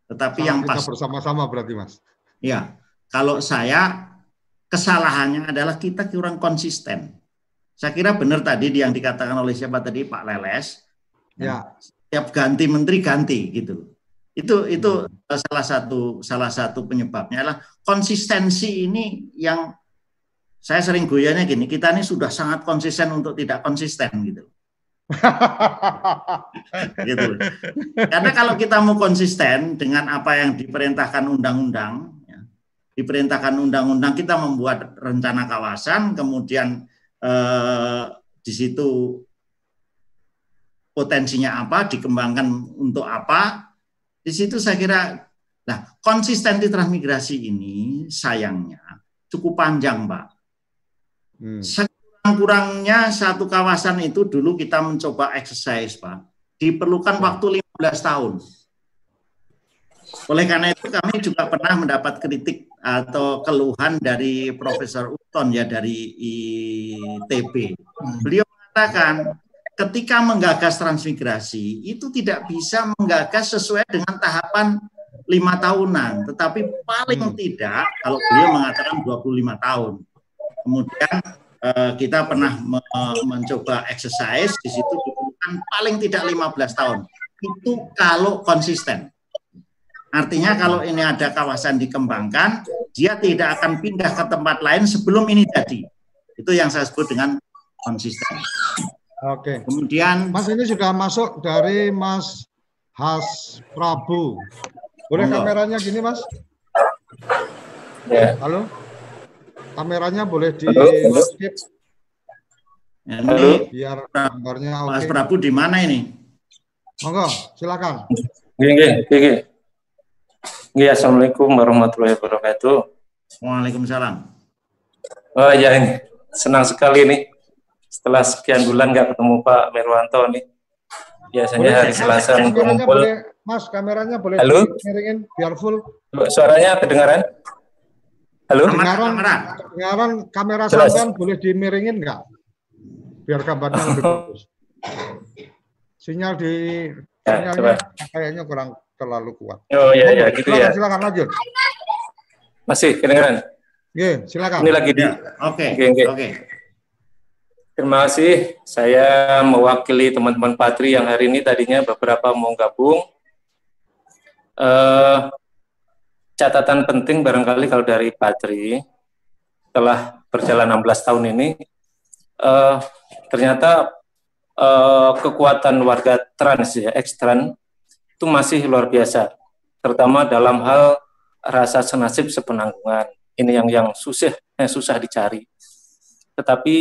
Tetapi salah yang pas bersama-sama berarti Mas. Ya, kalau saya kesalahannya adalah kita kurang konsisten saya kira benar tadi yang dikatakan oleh siapa tadi Pak Leles. Ya. Setiap ganti menteri ganti gitu. Itu itu hmm. salah satu salah satu penyebabnya adalah konsistensi ini yang saya sering goyahnya gini, kita ini sudah sangat konsisten untuk tidak konsisten gitu. gitu. Karena kalau kita mau konsisten dengan apa yang diperintahkan undang-undang, ya, diperintahkan undang-undang kita membuat rencana kawasan, kemudian eh, di situ potensinya apa, dikembangkan untuk apa. Di situ saya kira, nah konsistensi transmigrasi ini sayangnya cukup panjang, Pak. Hmm. Sekurang-kurangnya satu kawasan itu dulu kita mencoba exercise, Pak. Diperlukan hmm. waktu 15 tahun. Oleh karena itu kami juga pernah mendapat kritik atau keluhan dari Profesor Uton ya dari ITB. Beliau mengatakan ketika menggagas transmigrasi itu tidak bisa menggagas sesuai dengan tahapan lima tahunan, tetapi paling hmm. tidak kalau beliau mengatakan 25 tahun. Kemudian eh, kita pernah me mencoba exercise di situ diperlukan paling tidak 15 tahun. Itu kalau konsisten. Artinya kalau ini ada kawasan dikembangkan, dia tidak akan pindah ke tempat lain sebelum ini jadi. Itu yang saya sebut dengan konsisten. Oke. Kemudian Mas ini sudah masuk dari Mas Has Prabu. Boleh Halo. kameranya gini, Mas? Ya. Halo? Kameranya boleh di skip. Ini biar gambarnya oke. Mas Prabu di mana ini? Monggo, silakan. Gini, gini, Ya, Assalamualaikum warahmatullahi wabarakatuh. Waalaikumsalam. Oh ya ini senang sekali nih setelah sekian bulan nggak ketemu Pak Merwanto nih. Biasanya boleh, hari Selasa ngumpul. Mas, kameranya boleh Halo? miringin biar full. Suaranya kedengaran? Halo? Kedengaran, kedengaran kamera sampean boleh dimiringin nggak? Biar gambarnya lebih bagus. Sinyal di ya, sinyalnya coba. kayaknya kurang terlalu kuat. Oh iya iya gitu silakan, ya. Silakan lanjut. Masih kedengaran? Oke, silakan. Ini lagi di. Ya, oke. Oke. Oke. Terima kasih. Saya mewakili teman-teman Patri yang hari ini tadinya beberapa mau gabung. Uh, catatan penting barangkali kalau dari Patri telah berjalan 16 tahun ini, uh, ternyata uh, kekuatan warga trans ya, ekstran itu masih luar biasa, terutama dalam hal rasa senasib sepenanggungan. Ini yang yang susah yang susah dicari. Tetapi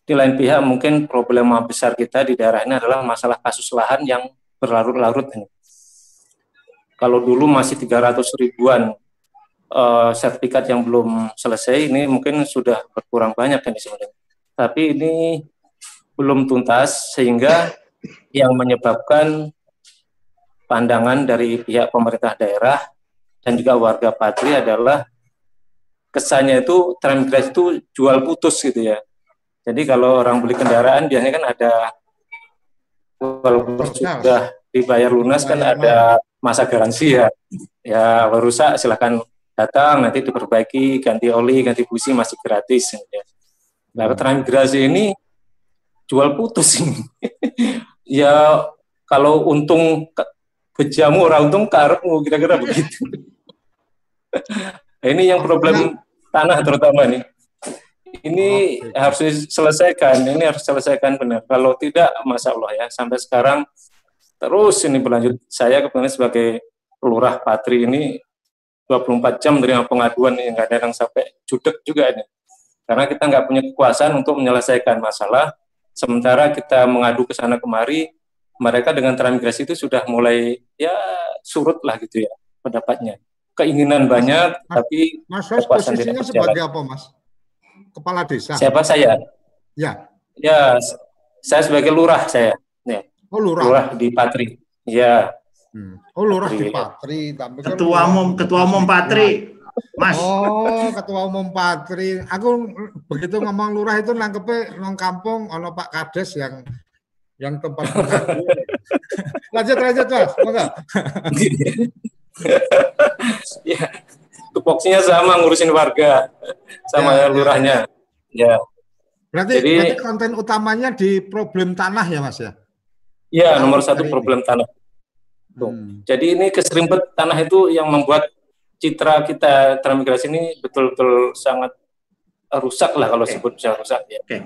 di lain pihak mungkin problema besar kita di daerah ini adalah masalah kasus lahan yang berlarut-larut ini. Kalau dulu masih 300 ribuan uh, sertifikat yang belum selesai, ini mungkin sudah berkurang banyak ini sebenarnya. Tapi ini belum tuntas sehingga yang menyebabkan pandangan dari pihak pemerintah daerah dan juga warga Patri adalah kesannya itu transmigrasi itu jual putus gitu ya. Jadi kalau orang beli kendaraan biasanya kan ada walaupun sudah dibayar lunas kan ada masa garansi ya. Ya rusak silahkan datang nanti diperbaiki ganti oli ganti busi masih gratis. Ya. Nah transmigrasi ini jual putus ini. ya kalau untung bejamu orang untung karepmu kira-kira begitu. ini yang problem tanah terutama nih. Ini harus diselesaikan, ini harus diselesaikan benar. Kalau tidak, masya Allah ya, sampai sekarang terus ini berlanjut. Saya kebetulan sebagai lurah Patri ini 24 jam menerima pengaduan yang kadang sampai judek juga ini. Karena kita nggak punya kekuasaan untuk menyelesaikan masalah, sementara kita mengadu ke sana kemari, mereka dengan transmigrasi itu sudah mulai ya surut lah gitu ya pendapatnya. Keinginan banyak, mas, tapi Mas Ros posisinya sebagai apa, Mas? Kepala desa. Siapa saya? Ya. Ya, saya sebagai lurah saya. Ya. Oh, lurah. Lurah di Patri. Ya. Hmm. Oh, lurah Patri, di Patri. Tapi kan ketua umum, ketua umum Patri. Mas. Oh, ketua umum Patri. Aku begitu ngomong lurah itu nangkepnya nong kampung ono Pak Kades yang yang tempat lanjut lanjut mas enggak ya tupoksinya sama ngurusin warga sama ya, ya, lurahnya ya, berarti, Jadi, berarti konten utamanya di problem tanah ya mas ya ya nomor satu problem tanah Tuh. Hmm. jadi ini keserimpet tanah itu yang membuat citra kita transmigrasi ini betul-betul sangat rusak lah kalau okay. sebut bisa rusak ya. Okay.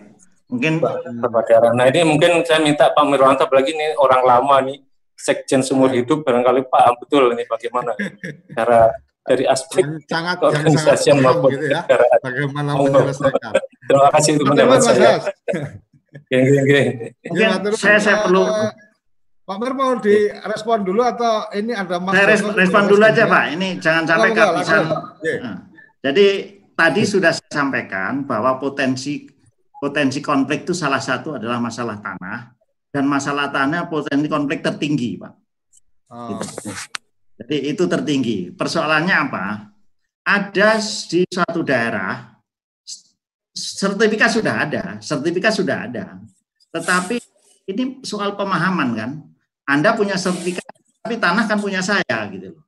Mungkin daerah. Nah ini mungkin saya minta Pak Mirwanto apalagi ini orang lama nih sekjen seumur hidup barangkali paham betul ini bagaimana cara dari aspek sangat organisasi yang maupun gitu ya, bagaimana menyelesaikan. Terima kasih untuk pendapat saya. Geng, geng, geng. Mungkin saya saya perlu Pak Mir mau direspon dulu atau ini ada Mas Saya respon, respon dulu aja Pak. Ini jangan sampai kehabisan. Nah, jadi tadi sudah saya sampaikan bahwa potensi potensi konflik itu salah satu adalah masalah tanah dan masalah tanah potensi konflik tertinggi, Pak. Oh. Gitu. Jadi itu tertinggi. Persoalannya apa? Ada di suatu daerah sertifikat sudah ada, sertifikat sudah ada, tetapi ini soal pemahaman kan. Anda punya sertifikat, tapi tanah kan punya saya gitu loh.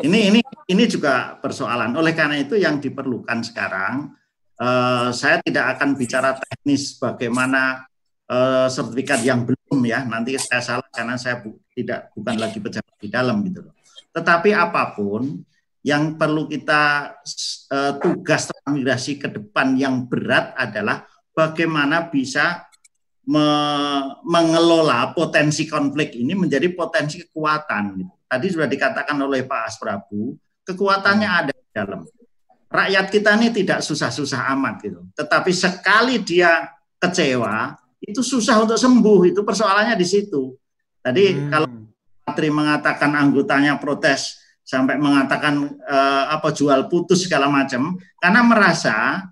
Ini ini ini juga persoalan. Oleh karena itu yang diperlukan sekarang, eh, saya tidak akan bicara teknis bagaimana eh, sertifikat yang belum ya. Nanti saya salah karena saya bu, tidak bukan lagi pejabat di dalam gitu loh. Tetapi apa pun yang perlu kita eh, tugas transmigrasi ke depan yang berat adalah bagaimana bisa me mengelola potensi konflik ini menjadi potensi kekuatan gitu tadi sudah dikatakan oleh Pak Asprabu, kekuatannya ada di dalam. Rakyat kita ini tidak susah-susah amat gitu. Tetapi sekali dia kecewa, itu susah untuk sembuh. Itu persoalannya di situ. Tadi hmm. kalau Patri mengatakan anggotanya protes sampai mengatakan eh, apa jual putus segala macam, karena merasa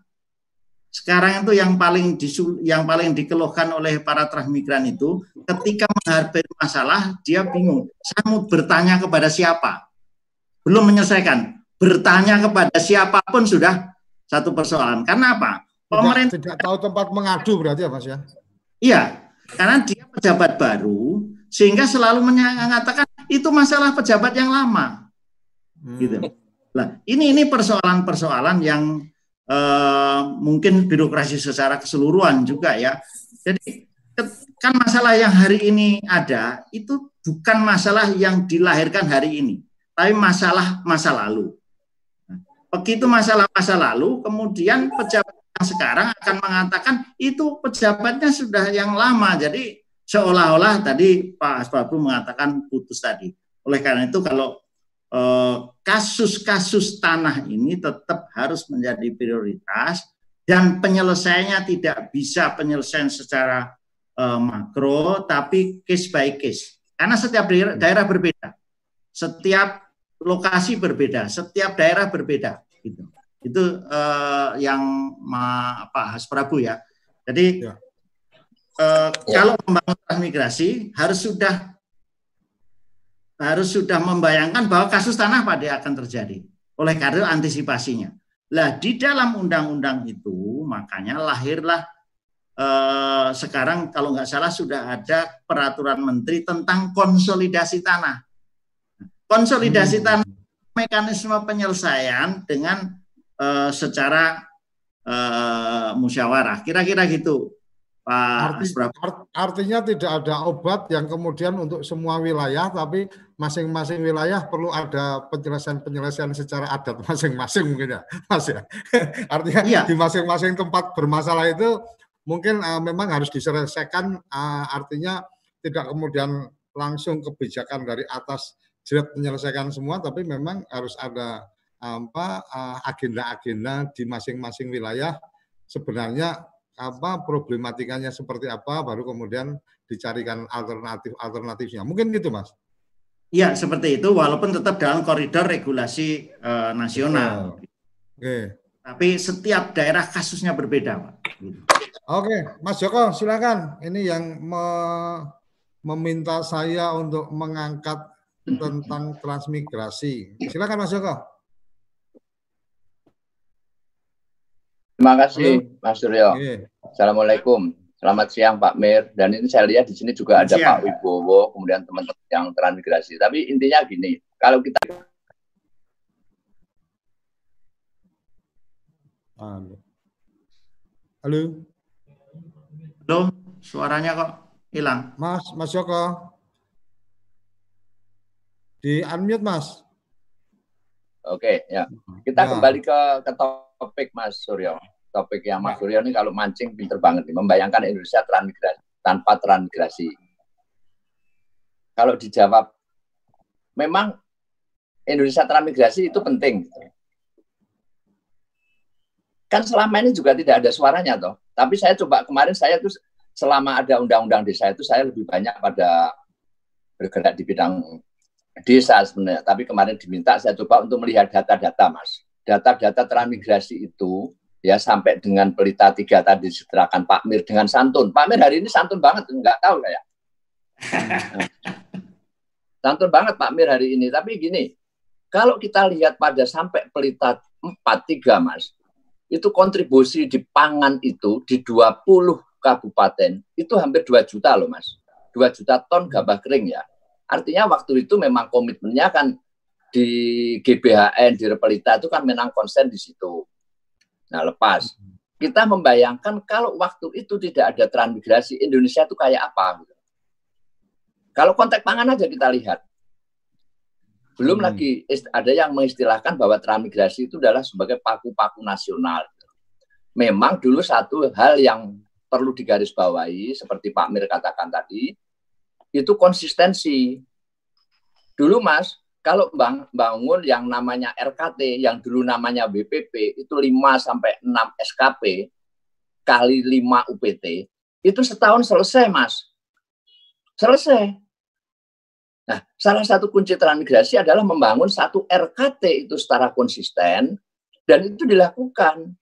sekarang itu yang paling disul, yang paling dikeluhkan oleh para transmigran itu ketika menghadapi masalah dia bingung. Saya mau bertanya kepada siapa? Belum menyelesaikan. Bertanya kepada siapa pun sudah satu persoalan. Karena apa? Pemerintah tidak, tidak tahu tempat mengadu berarti ya Mas ya? Iya, karena dia pejabat baru sehingga selalu mengatakan itu masalah pejabat yang lama. Hmm. Gitu. Nah, ini ini persoalan-persoalan yang uh, mungkin birokrasi secara keseluruhan juga ya. Jadi kan masalah yang hari ini ada itu bukan masalah yang dilahirkan hari ini, tapi masalah masa lalu. Begitu masalah masa lalu, kemudian pejabat yang sekarang akan mengatakan itu pejabatnya sudah yang lama. Jadi seolah-olah tadi Pak Asbabu mengatakan putus tadi. Oleh karena itu kalau Eh, kasus-kasus tanah ini tetap harus menjadi prioritas dan penyelesaiannya tidak bisa penyelesaian secara uh, makro tapi case by case karena setiap daerah berbeda setiap lokasi berbeda setiap daerah berbeda gitu itu uh, yang ma, Pak Has Prabu ya jadi ya. Uh, ya. kalau membangun transmigrasi harus sudah harus sudah membayangkan bahwa kasus tanah pada akan terjadi. Oleh karena antisipasinya. Lah di dalam undang-undang itu makanya lahirlah eh, sekarang kalau nggak salah sudah ada peraturan menteri tentang konsolidasi tanah. Konsolidasi hmm. tanah mekanisme penyelesaian dengan eh, secara eh, musyawarah. Kira-kira gitu. Pak Arti, art, artinya tidak ada obat yang kemudian untuk semua wilayah, tapi masing-masing wilayah perlu ada penyelesaian-penyelesaian secara adat masing-masing mungkin ya, Mas ya. artinya iya. di masing-masing tempat bermasalah itu mungkin uh, memang harus diselesaikan, uh, artinya tidak kemudian langsung kebijakan dari atas jerat menyelesaikan semua, tapi memang harus ada apa agenda-agenda di masing-masing wilayah sebenarnya apa problematikanya seperti apa baru kemudian dicarikan alternatif alternatifnya mungkin gitu mas Iya seperti itu walaupun tetap dalam koridor regulasi uh, nasional. Oke. Okay. Tapi setiap daerah kasusnya berbeda, Pak. Oke, Mas Joko, silakan. Ini yang me meminta saya untuk mengangkat tentang transmigrasi. Silakan Mas Joko. Terima kasih, Mas Suryo. Assalamualaikum. Selamat siang, Pak Mir. Dan ini saya lihat di sini juga ada siang. Pak Wibowo, kemudian teman-teman yang transmigrasi. Tapi intinya gini, kalau kita Halo. Halo. Halo, suaranya kok hilang. Mas, Mas Joko. Di unmute, Mas. Oke, ya. Kita ya. kembali ke, ke topik Mas Suryo. Topik yang Mas Suryo ini kalau mancing pinter banget nih, membayangkan Indonesia transmigrasi tanpa transmigrasi. Kalau dijawab, memang Indonesia transmigrasi itu penting. Kan selama ini juga tidak ada suaranya toh. Tapi saya coba kemarin saya tuh selama ada undang-undang desa itu saya lebih banyak pada bergerak di bidang desa sebenarnya. Tapi kemarin diminta saya coba untuk melihat data-data, Mas data-data transmigrasi itu ya sampai dengan pelita tiga tadi disederhanakan Pak Mir dengan santun. Pak Mir hari ini santun banget, enggak tahu ya. santun banget Pak Mir hari ini. Tapi gini, kalau kita lihat pada sampai pelita empat tiga Mas, itu kontribusi di pangan itu di 20 kabupaten itu hampir 2 juta loh mas. 2 juta ton gabah kering ya. Artinya waktu itu memang komitmennya kan di GBHN, di Repelita itu kan memang konsen di situ. Nah lepas, kita membayangkan kalau waktu itu tidak ada transmigrasi, Indonesia itu kayak apa? Gitu. Kalau konteks pangan aja kita lihat. Belum hmm. lagi ada yang mengistilahkan bahwa transmigrasi itu adalah sebagai paku-paku nasional. Memang dulu satu hal yang perlu digarisbawahi, seperti Pak Mir katakan tadi, itu konsistensi. Dulu Mas, kalau bang, bangun yang namanya RKT, yang dulu namanya BPP, itu 5 sampai 6 SKP kali 5 UPT, itu setahun selesai, Mas. Selesai. Nah, salah satu kunci transmigrasi adalah membangun satu RKT itu secara konsisten dan itu dilakukan.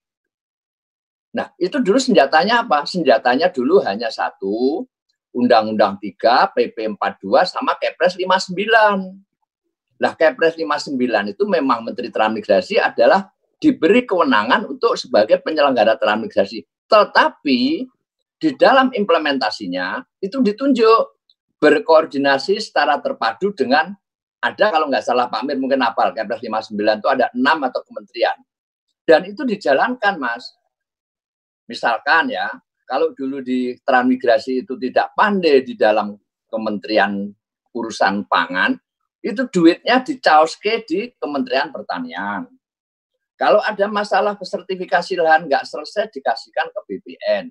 Nah, itu dulu senjatanya apa? Senjatanya dulu hanya satu, Undang-Undang 3, PP 42 sama Kepres 59. Nah, Kepres 59 itu memang Menteri Transmigrasi adalah diberi kewenangan untuk sebagai penyelenggara transmigrasi. Tetapi di dalam implementasinya itu ditunjuk berkoordinasi secara terpadu dengan ada kalau nggak salah Pak Mir mungkin apal Kepres 59 itu ada enam atau kementerian. Dan itu dijalankan, Mas. Misalkan ya, kalau dulu di transmigrasi itu tidak pandai di dalam Kementerian Urusan Pangan, itu duitnya dicaoske di Kementerian Pertanian. Kalau ada masalah sertifikasi lahan nggak selesai dikasihkan ke BPN.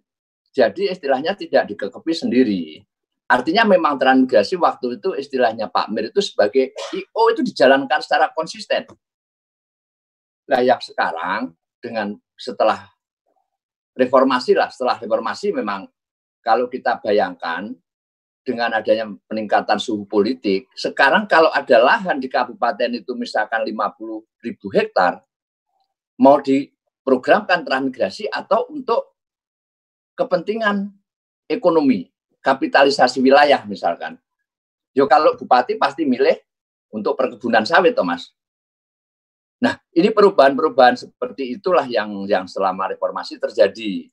Jadi istilahnya tidak dikekepi sendiri. Artinya memang transmigrasi waktu itu istilahnya Pak Mir itu sebagai IO itu dijalankan secara konsisten. Nah yang sekarang dengan setelah reformasi lah setelah reformasi memang kalau kita bayangkan dengan adanya peningkatan suhu politik, sekarang kalau ada lahan di kabupaten itu misalkan 50 ribu hektar, mau diprogramkan transmigrasi atau untuk kepentingan ekonomi, kapitalisasi wilayah misalkan. Yo kalau bupati pasti milih untuk perkebunan sawit, Thomas. Nah, ini perubahan-perubahan seperti itulah yang yang selama reformasi terjadi.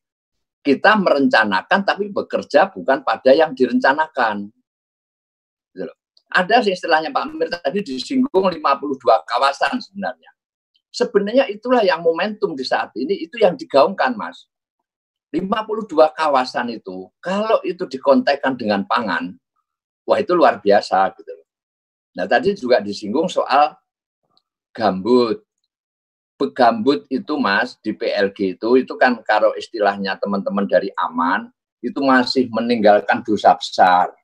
Kita merencanakan tapi bekerja bukan pada yang direncanakan. Gitu Ada istilahnya Pak Mir tadi disinggung 52 kawasan sebenarnya. Sebenarnya itulah yang momentum di saat ini itu yang digaungkan, Mas. 52 kawasan itu kalau itu dikontekkan dengan pangan, wah itu luar biasa gitu. Nah, tadi juga disinggung soal gambut. Begambut itu Mas di PLG itu itu kan kalau istilahnya teman-teman dari aman itu masih meninggalkan dosa besar.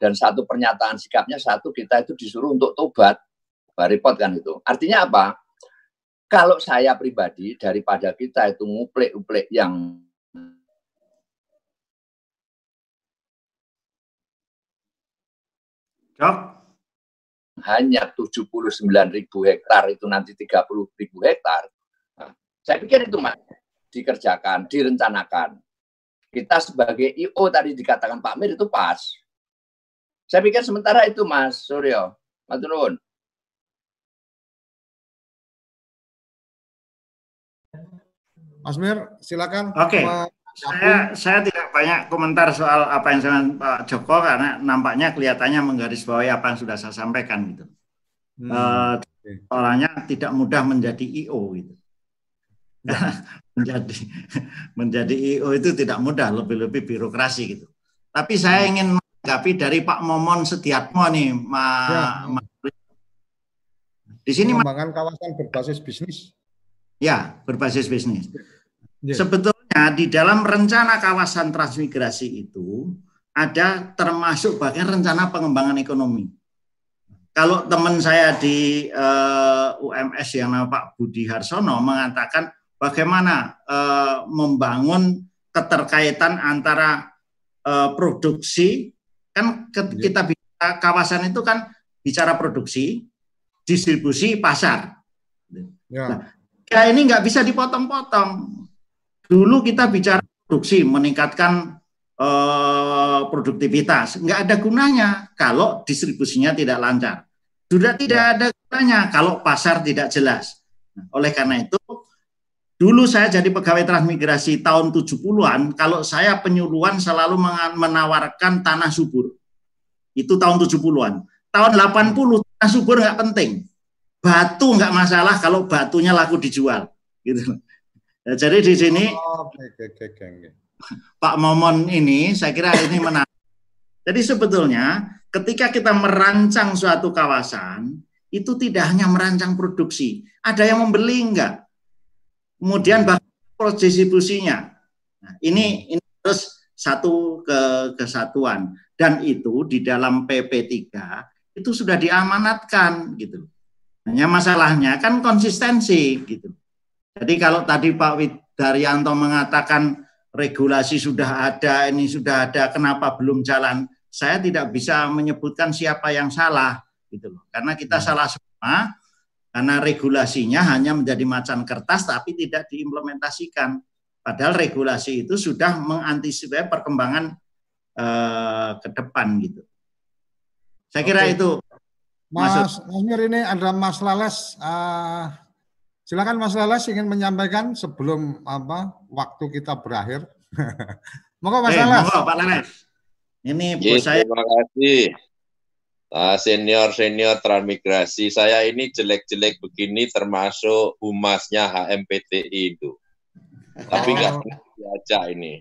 Dan satu pernyataan sikapnya satu kita itu disuruh untuk tobat. Repot kan itu. Artinya apa? Kalau saya pribadi daripada kita itu nguplek-uplek yang hanya 79 ribu hektar itu nanti 30 ribu hektar. Nah, saya pikir itu Mas, dikerjakan, direncanakan. Kita sebagai IO tadi dikatakan Pak Mir itu pas. Saya pikir sementara itu Mas Suryo. Maturun. Mas Mir, silakan. Oke. Okay. Saya, saya tidak banyak komentar soal apa yang saya Pak Joko karena nampaknya kelihatannya menggarisbawahi apa yang sudah saya sampaikan gitu. Hmm. Uh, Soalnya tidak mudah menjadi IO gitu. menjadi menjadi IO itu tidak mudah, lebih-lebih birokrasi gitu. Tapi saya hmm. ingin menanggapi dari Pak Momon Setiatmo nih, Ma, ya. Ma di sini pengembangan kawasan berbasis bisnis. Ya, berbasis bisnis. Ya. Sebetulnya Nah, di dalam rencana kawasan transmigrasi itu ada termasuk bagian rencana pengembangan ekonomi. Kalau teman saya di uh, eh, UMS yang nama Pak Budi Harsono mengatakan bagaimana uh, membangun keterkaitan antara uh, produksi kan iya. kita bicara kawasan itu kan bicara produksi, distribusi, pasar. Ya. Nah, ya ini nggak bisa dipotong-potong Dulu kita bicara produksi, meningkatkan eh, produktivitas. Nggak ada gunanya kalau distribusinya tidak lancar. Sudah tidak ya. ada gunanya kalau pasar tidak jelas. Nah, oleh karena itu, dulu saya jadi pegawai transmigrasi tahun 70-an, kalau saya penyuluhan selalu menawarkan tanah subur. Itu tahun 70-an. Tahun 80 tanah subur nggak penting. Batu nggak masalah kalau batunya laku dijual. Gitu. Ya, jadi di sini oh, okay, okay, okay. Pak Momon ini saya kira ini menarik. Jadi sebetulnya ketika kita merancang suatu kawasan, itu tidak hanya merancang produksi, ada yang membeli enggak. Kemudian bahkan proses distribusinya. Nah, ini ini terus satu ke kesatuan dan itu di dalam PP 3 itu sudah diamanatkan gitu. Hanya masalahnya kan konsistensi gitu. Jadi kalau tadi Pak Widaryanto mengatakan regulasi sudah ada, ini sudah ada, kenapa belum jalan? saya tidak bisa menyebutkan siapa yang salah gitu loh. Karena kita hmm. salah semua karena regulasinya hanya menjadi macan kertas tapi tidak diimplementasikan. Padahal regulasi itu sudah mengantisipasi perkembangan eh, ke depan gitu. Saya kira Oke. itu. Mas Mir ini ada Mas Lales. Uh, silakan Mas Lales ingin menyampaikan sebelum apa waktu kita berakhir. Monggo Mas hey, eh, Lales. Monggo Pak Lales. Ini Bu saya. Terima kasih. Nah, senior senior transmigrasi saya ini jelek-jelek begini termasuk humasnya HMPTI itu. Tapi nggak oh. diajak ini.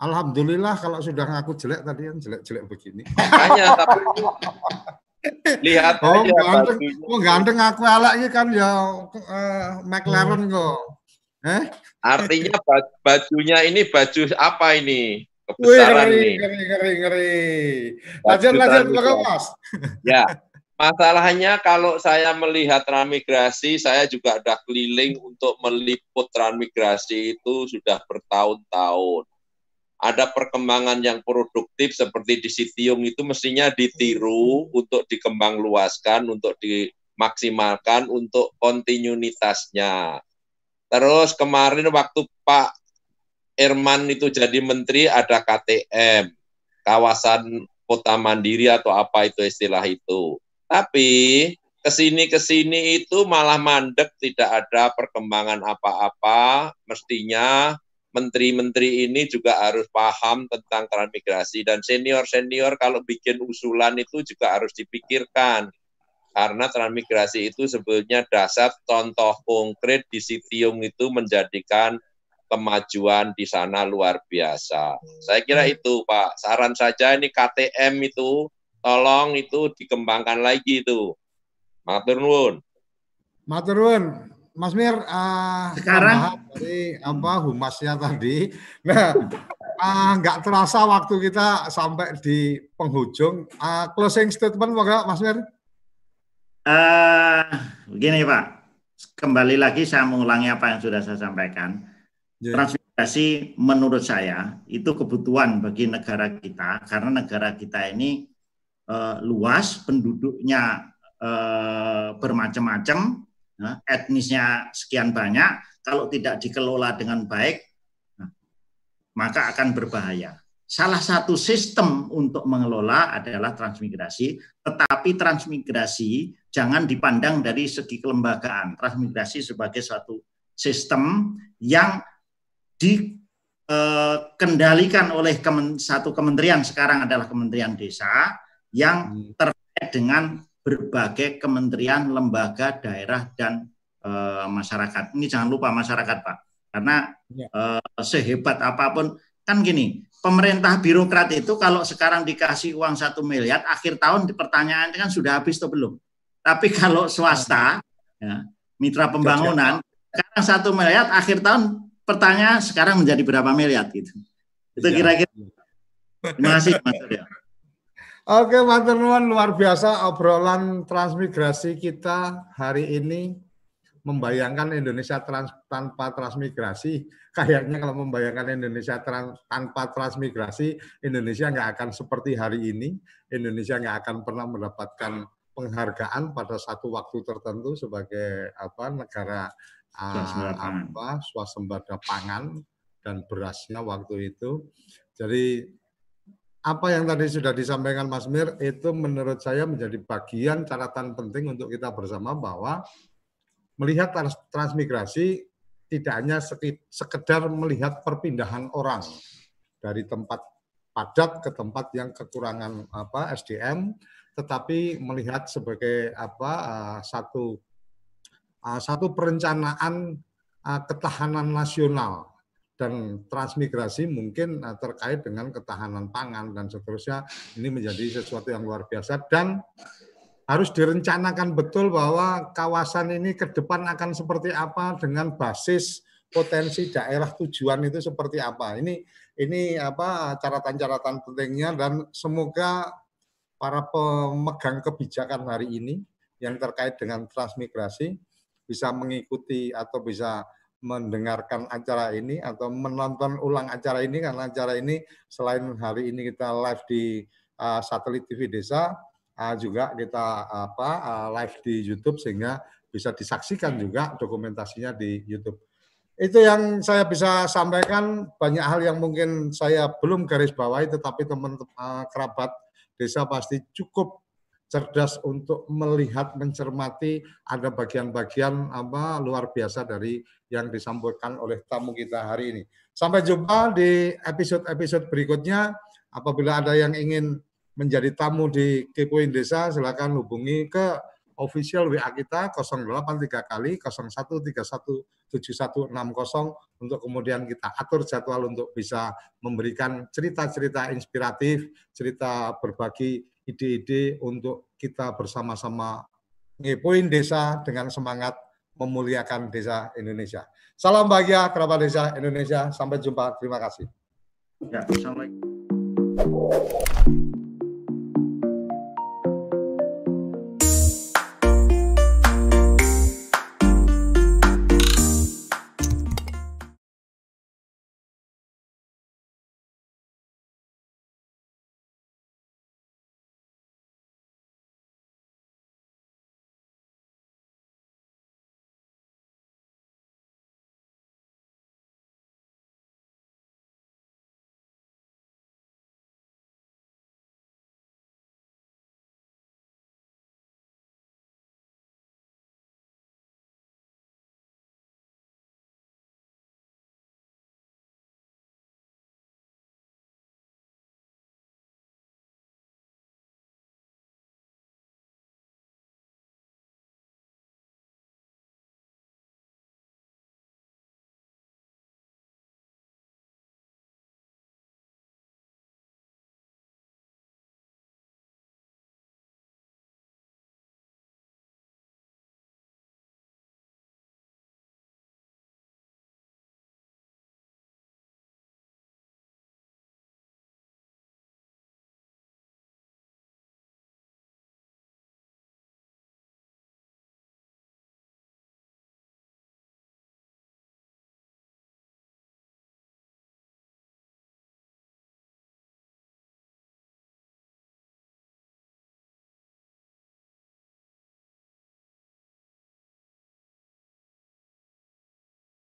Alhamdulillah kalau sudah ngaku jelek tadi yang jelek-jelek begini. Makanya tapi lihat oh, aja ganteng, oh ganteng aku alak ini kan ya uh, McLaren kok. Eh? Artinya bajunya ini baju apa ini? kebesaran Wih, ngeri, nih. Ngeri, ngeri, ngeri. Lanjut, lanjut, lanjut, Mas. Ya, masalahnya kalau saya melihat transmigrasi, saya juga ada keliling untuk meliput transmigrasi itu sudah bertahun-tahun. Ada perkembangan yang produktif seperti di Sitiung itu mestinya ditiru untuk dikembang luaskan, untuk dimaksimalkan untuk kontinuitasnya. Terus kemarin waktu Pak Irman itu jadi menteri ada KTM, kawasan kota mandiri atau apa itu istilah itu. Tapi ke sini ke sini itu malah mandek, tidak ada perkembangan apa-apa. Mestinya menteri-menteri ini juga harus paham tentang transmigrasi dan senior-senior kalau bikin usulan itu juga harus dipikirkan karena transmigrasi itu sebetulnya dasar contoh konkret di Sitium itu menjadikan kemajuan di sana luar biasa. Saya kira itu Pak. Saran saja ini KTM itu tolong itu dikembangkan lagi itu. Matur nuwun. Matur nuwun. Mas Mir, uh, sekarang dari apa humasnya tadi. Nah, uh, nggak terasa waktu kita sampai di penghujung. Uh, closing statement, moga Mas Mir. Uh, begini Pak, kembali lagi saya mengulangi apa yang sudah saya sampaikan Yeah. Transmigrasi menurut saya itu kebutuhan bagi negara kita karena negara kita ini uh, luas, penduduknya uh, bermacam-macam, uh, etnisnya sekian banyak. Kalau tidak dikelola dengan baik, uh, maka akan berbahaya. Salah satu sistem untuk mengelola adalah transmigrasi, tetapi transmigrasi jangan dipandang dari segi kelembagaan. Transmigrasi sebagai suatu sistem yang dikendalikan oleh kemen, satu kementerian sekarang adalah Kementerian Desa yang hmm. terkait dengan berbagai kementerian, lembaga, daerah dan e, masyarakat. Ini jangan lupa masyarakat, Pak. Karena ya. e, sehebat apa pun kan gini, pemerintah birokrat itu kalau sekarang dikasih uang satu miliar, akhir tahun pertanyaan kan sudah habis atau belum. Tapi kalau swasta, ya, mitra pembangunan, sekarang satu miliar, akhir tahun pertanyaan sekarang menjadi berapa miliar gitu. Itu iya. kira-kira. Terima kasih Mas Surya. Oke, Mas Nuwun luar biasa obrolan transmigrasi kita hari ini membayangkan Indonesia trans, tanpa transmigrasi. Kayaknya kalau membayangkan Indonesia trans, tanpa transmigrasi, Indonesia nggak akan seperti hari ini. Indonesia nggak akan pernah mendapatkan penghargaan pada satu waktu tertentu sebagai apa negara uh, apa swasembada pangan dan berasnya waktu itu. Jadi apa yang tadi sudah disampaikan Mas Mir itu menurut saya menjadi bagian catatan penting untuk kita bersama bahwa melihat trans transmigrasi tidak hanya sekedar melihat perpindahan orang dari tempat padat ke tempat yang kekurangan apa SDM, tetapi melihat sebagai apa uh, satu uh, satu perencanaan uh, ketahanan nasional dan transmigrasi mungkin uh, terkait dengan ketahanan pangan dan seterusnya ini menjadi sesuatu yang luar biasa dan harus direncanakan betul bahwa kawasan ini ke depan akan seperti apa dengan basis potensi daerah tujuan itu seperti apa. Ini ini apa catatan-catatan pentingnya dan semoga para pemegang kebijakan hari ini yang terkait dengan transmigrasi bisa mengikuti atau bisa mendengarkan acara ini atau menonton ulang acara ini karena acara ini selain hari ini kita live di uh, satelit TV Desa uh, juga kita apa uh, live di YouTube sehingga bisa disaksikan juga dokumentasinya di YouTube. Itu yang saya bisa sampaikan. Banyak hal yang mungkin saya belum garis bawahi, tetapi teman uh, kerabat desa pasti cukup cerdas untuk melihat, mencermati ada bagian-bagian apa luar biasa dari yang disampaikan oleh tamu kita hari ini. Sampai jumpa di episode-episode berikutnya. Apabila ada yang ingin menjadi tamu di Kepoin Desa, silakan hubungi ke official WA kita 083 kali 01317160 untuk kemudian kita atur jadwal untuk bisa memberikan cerita-cerita inspiratif, cerita berbagi ide-ide untuk kita bersama-sama ngepoin desa dengan semangat memuliakan desa Indonesia. Salam bahagia kerabat desa Indonesia. Sampai jumpa. Terima kasih. Ya, Assalamualaikum.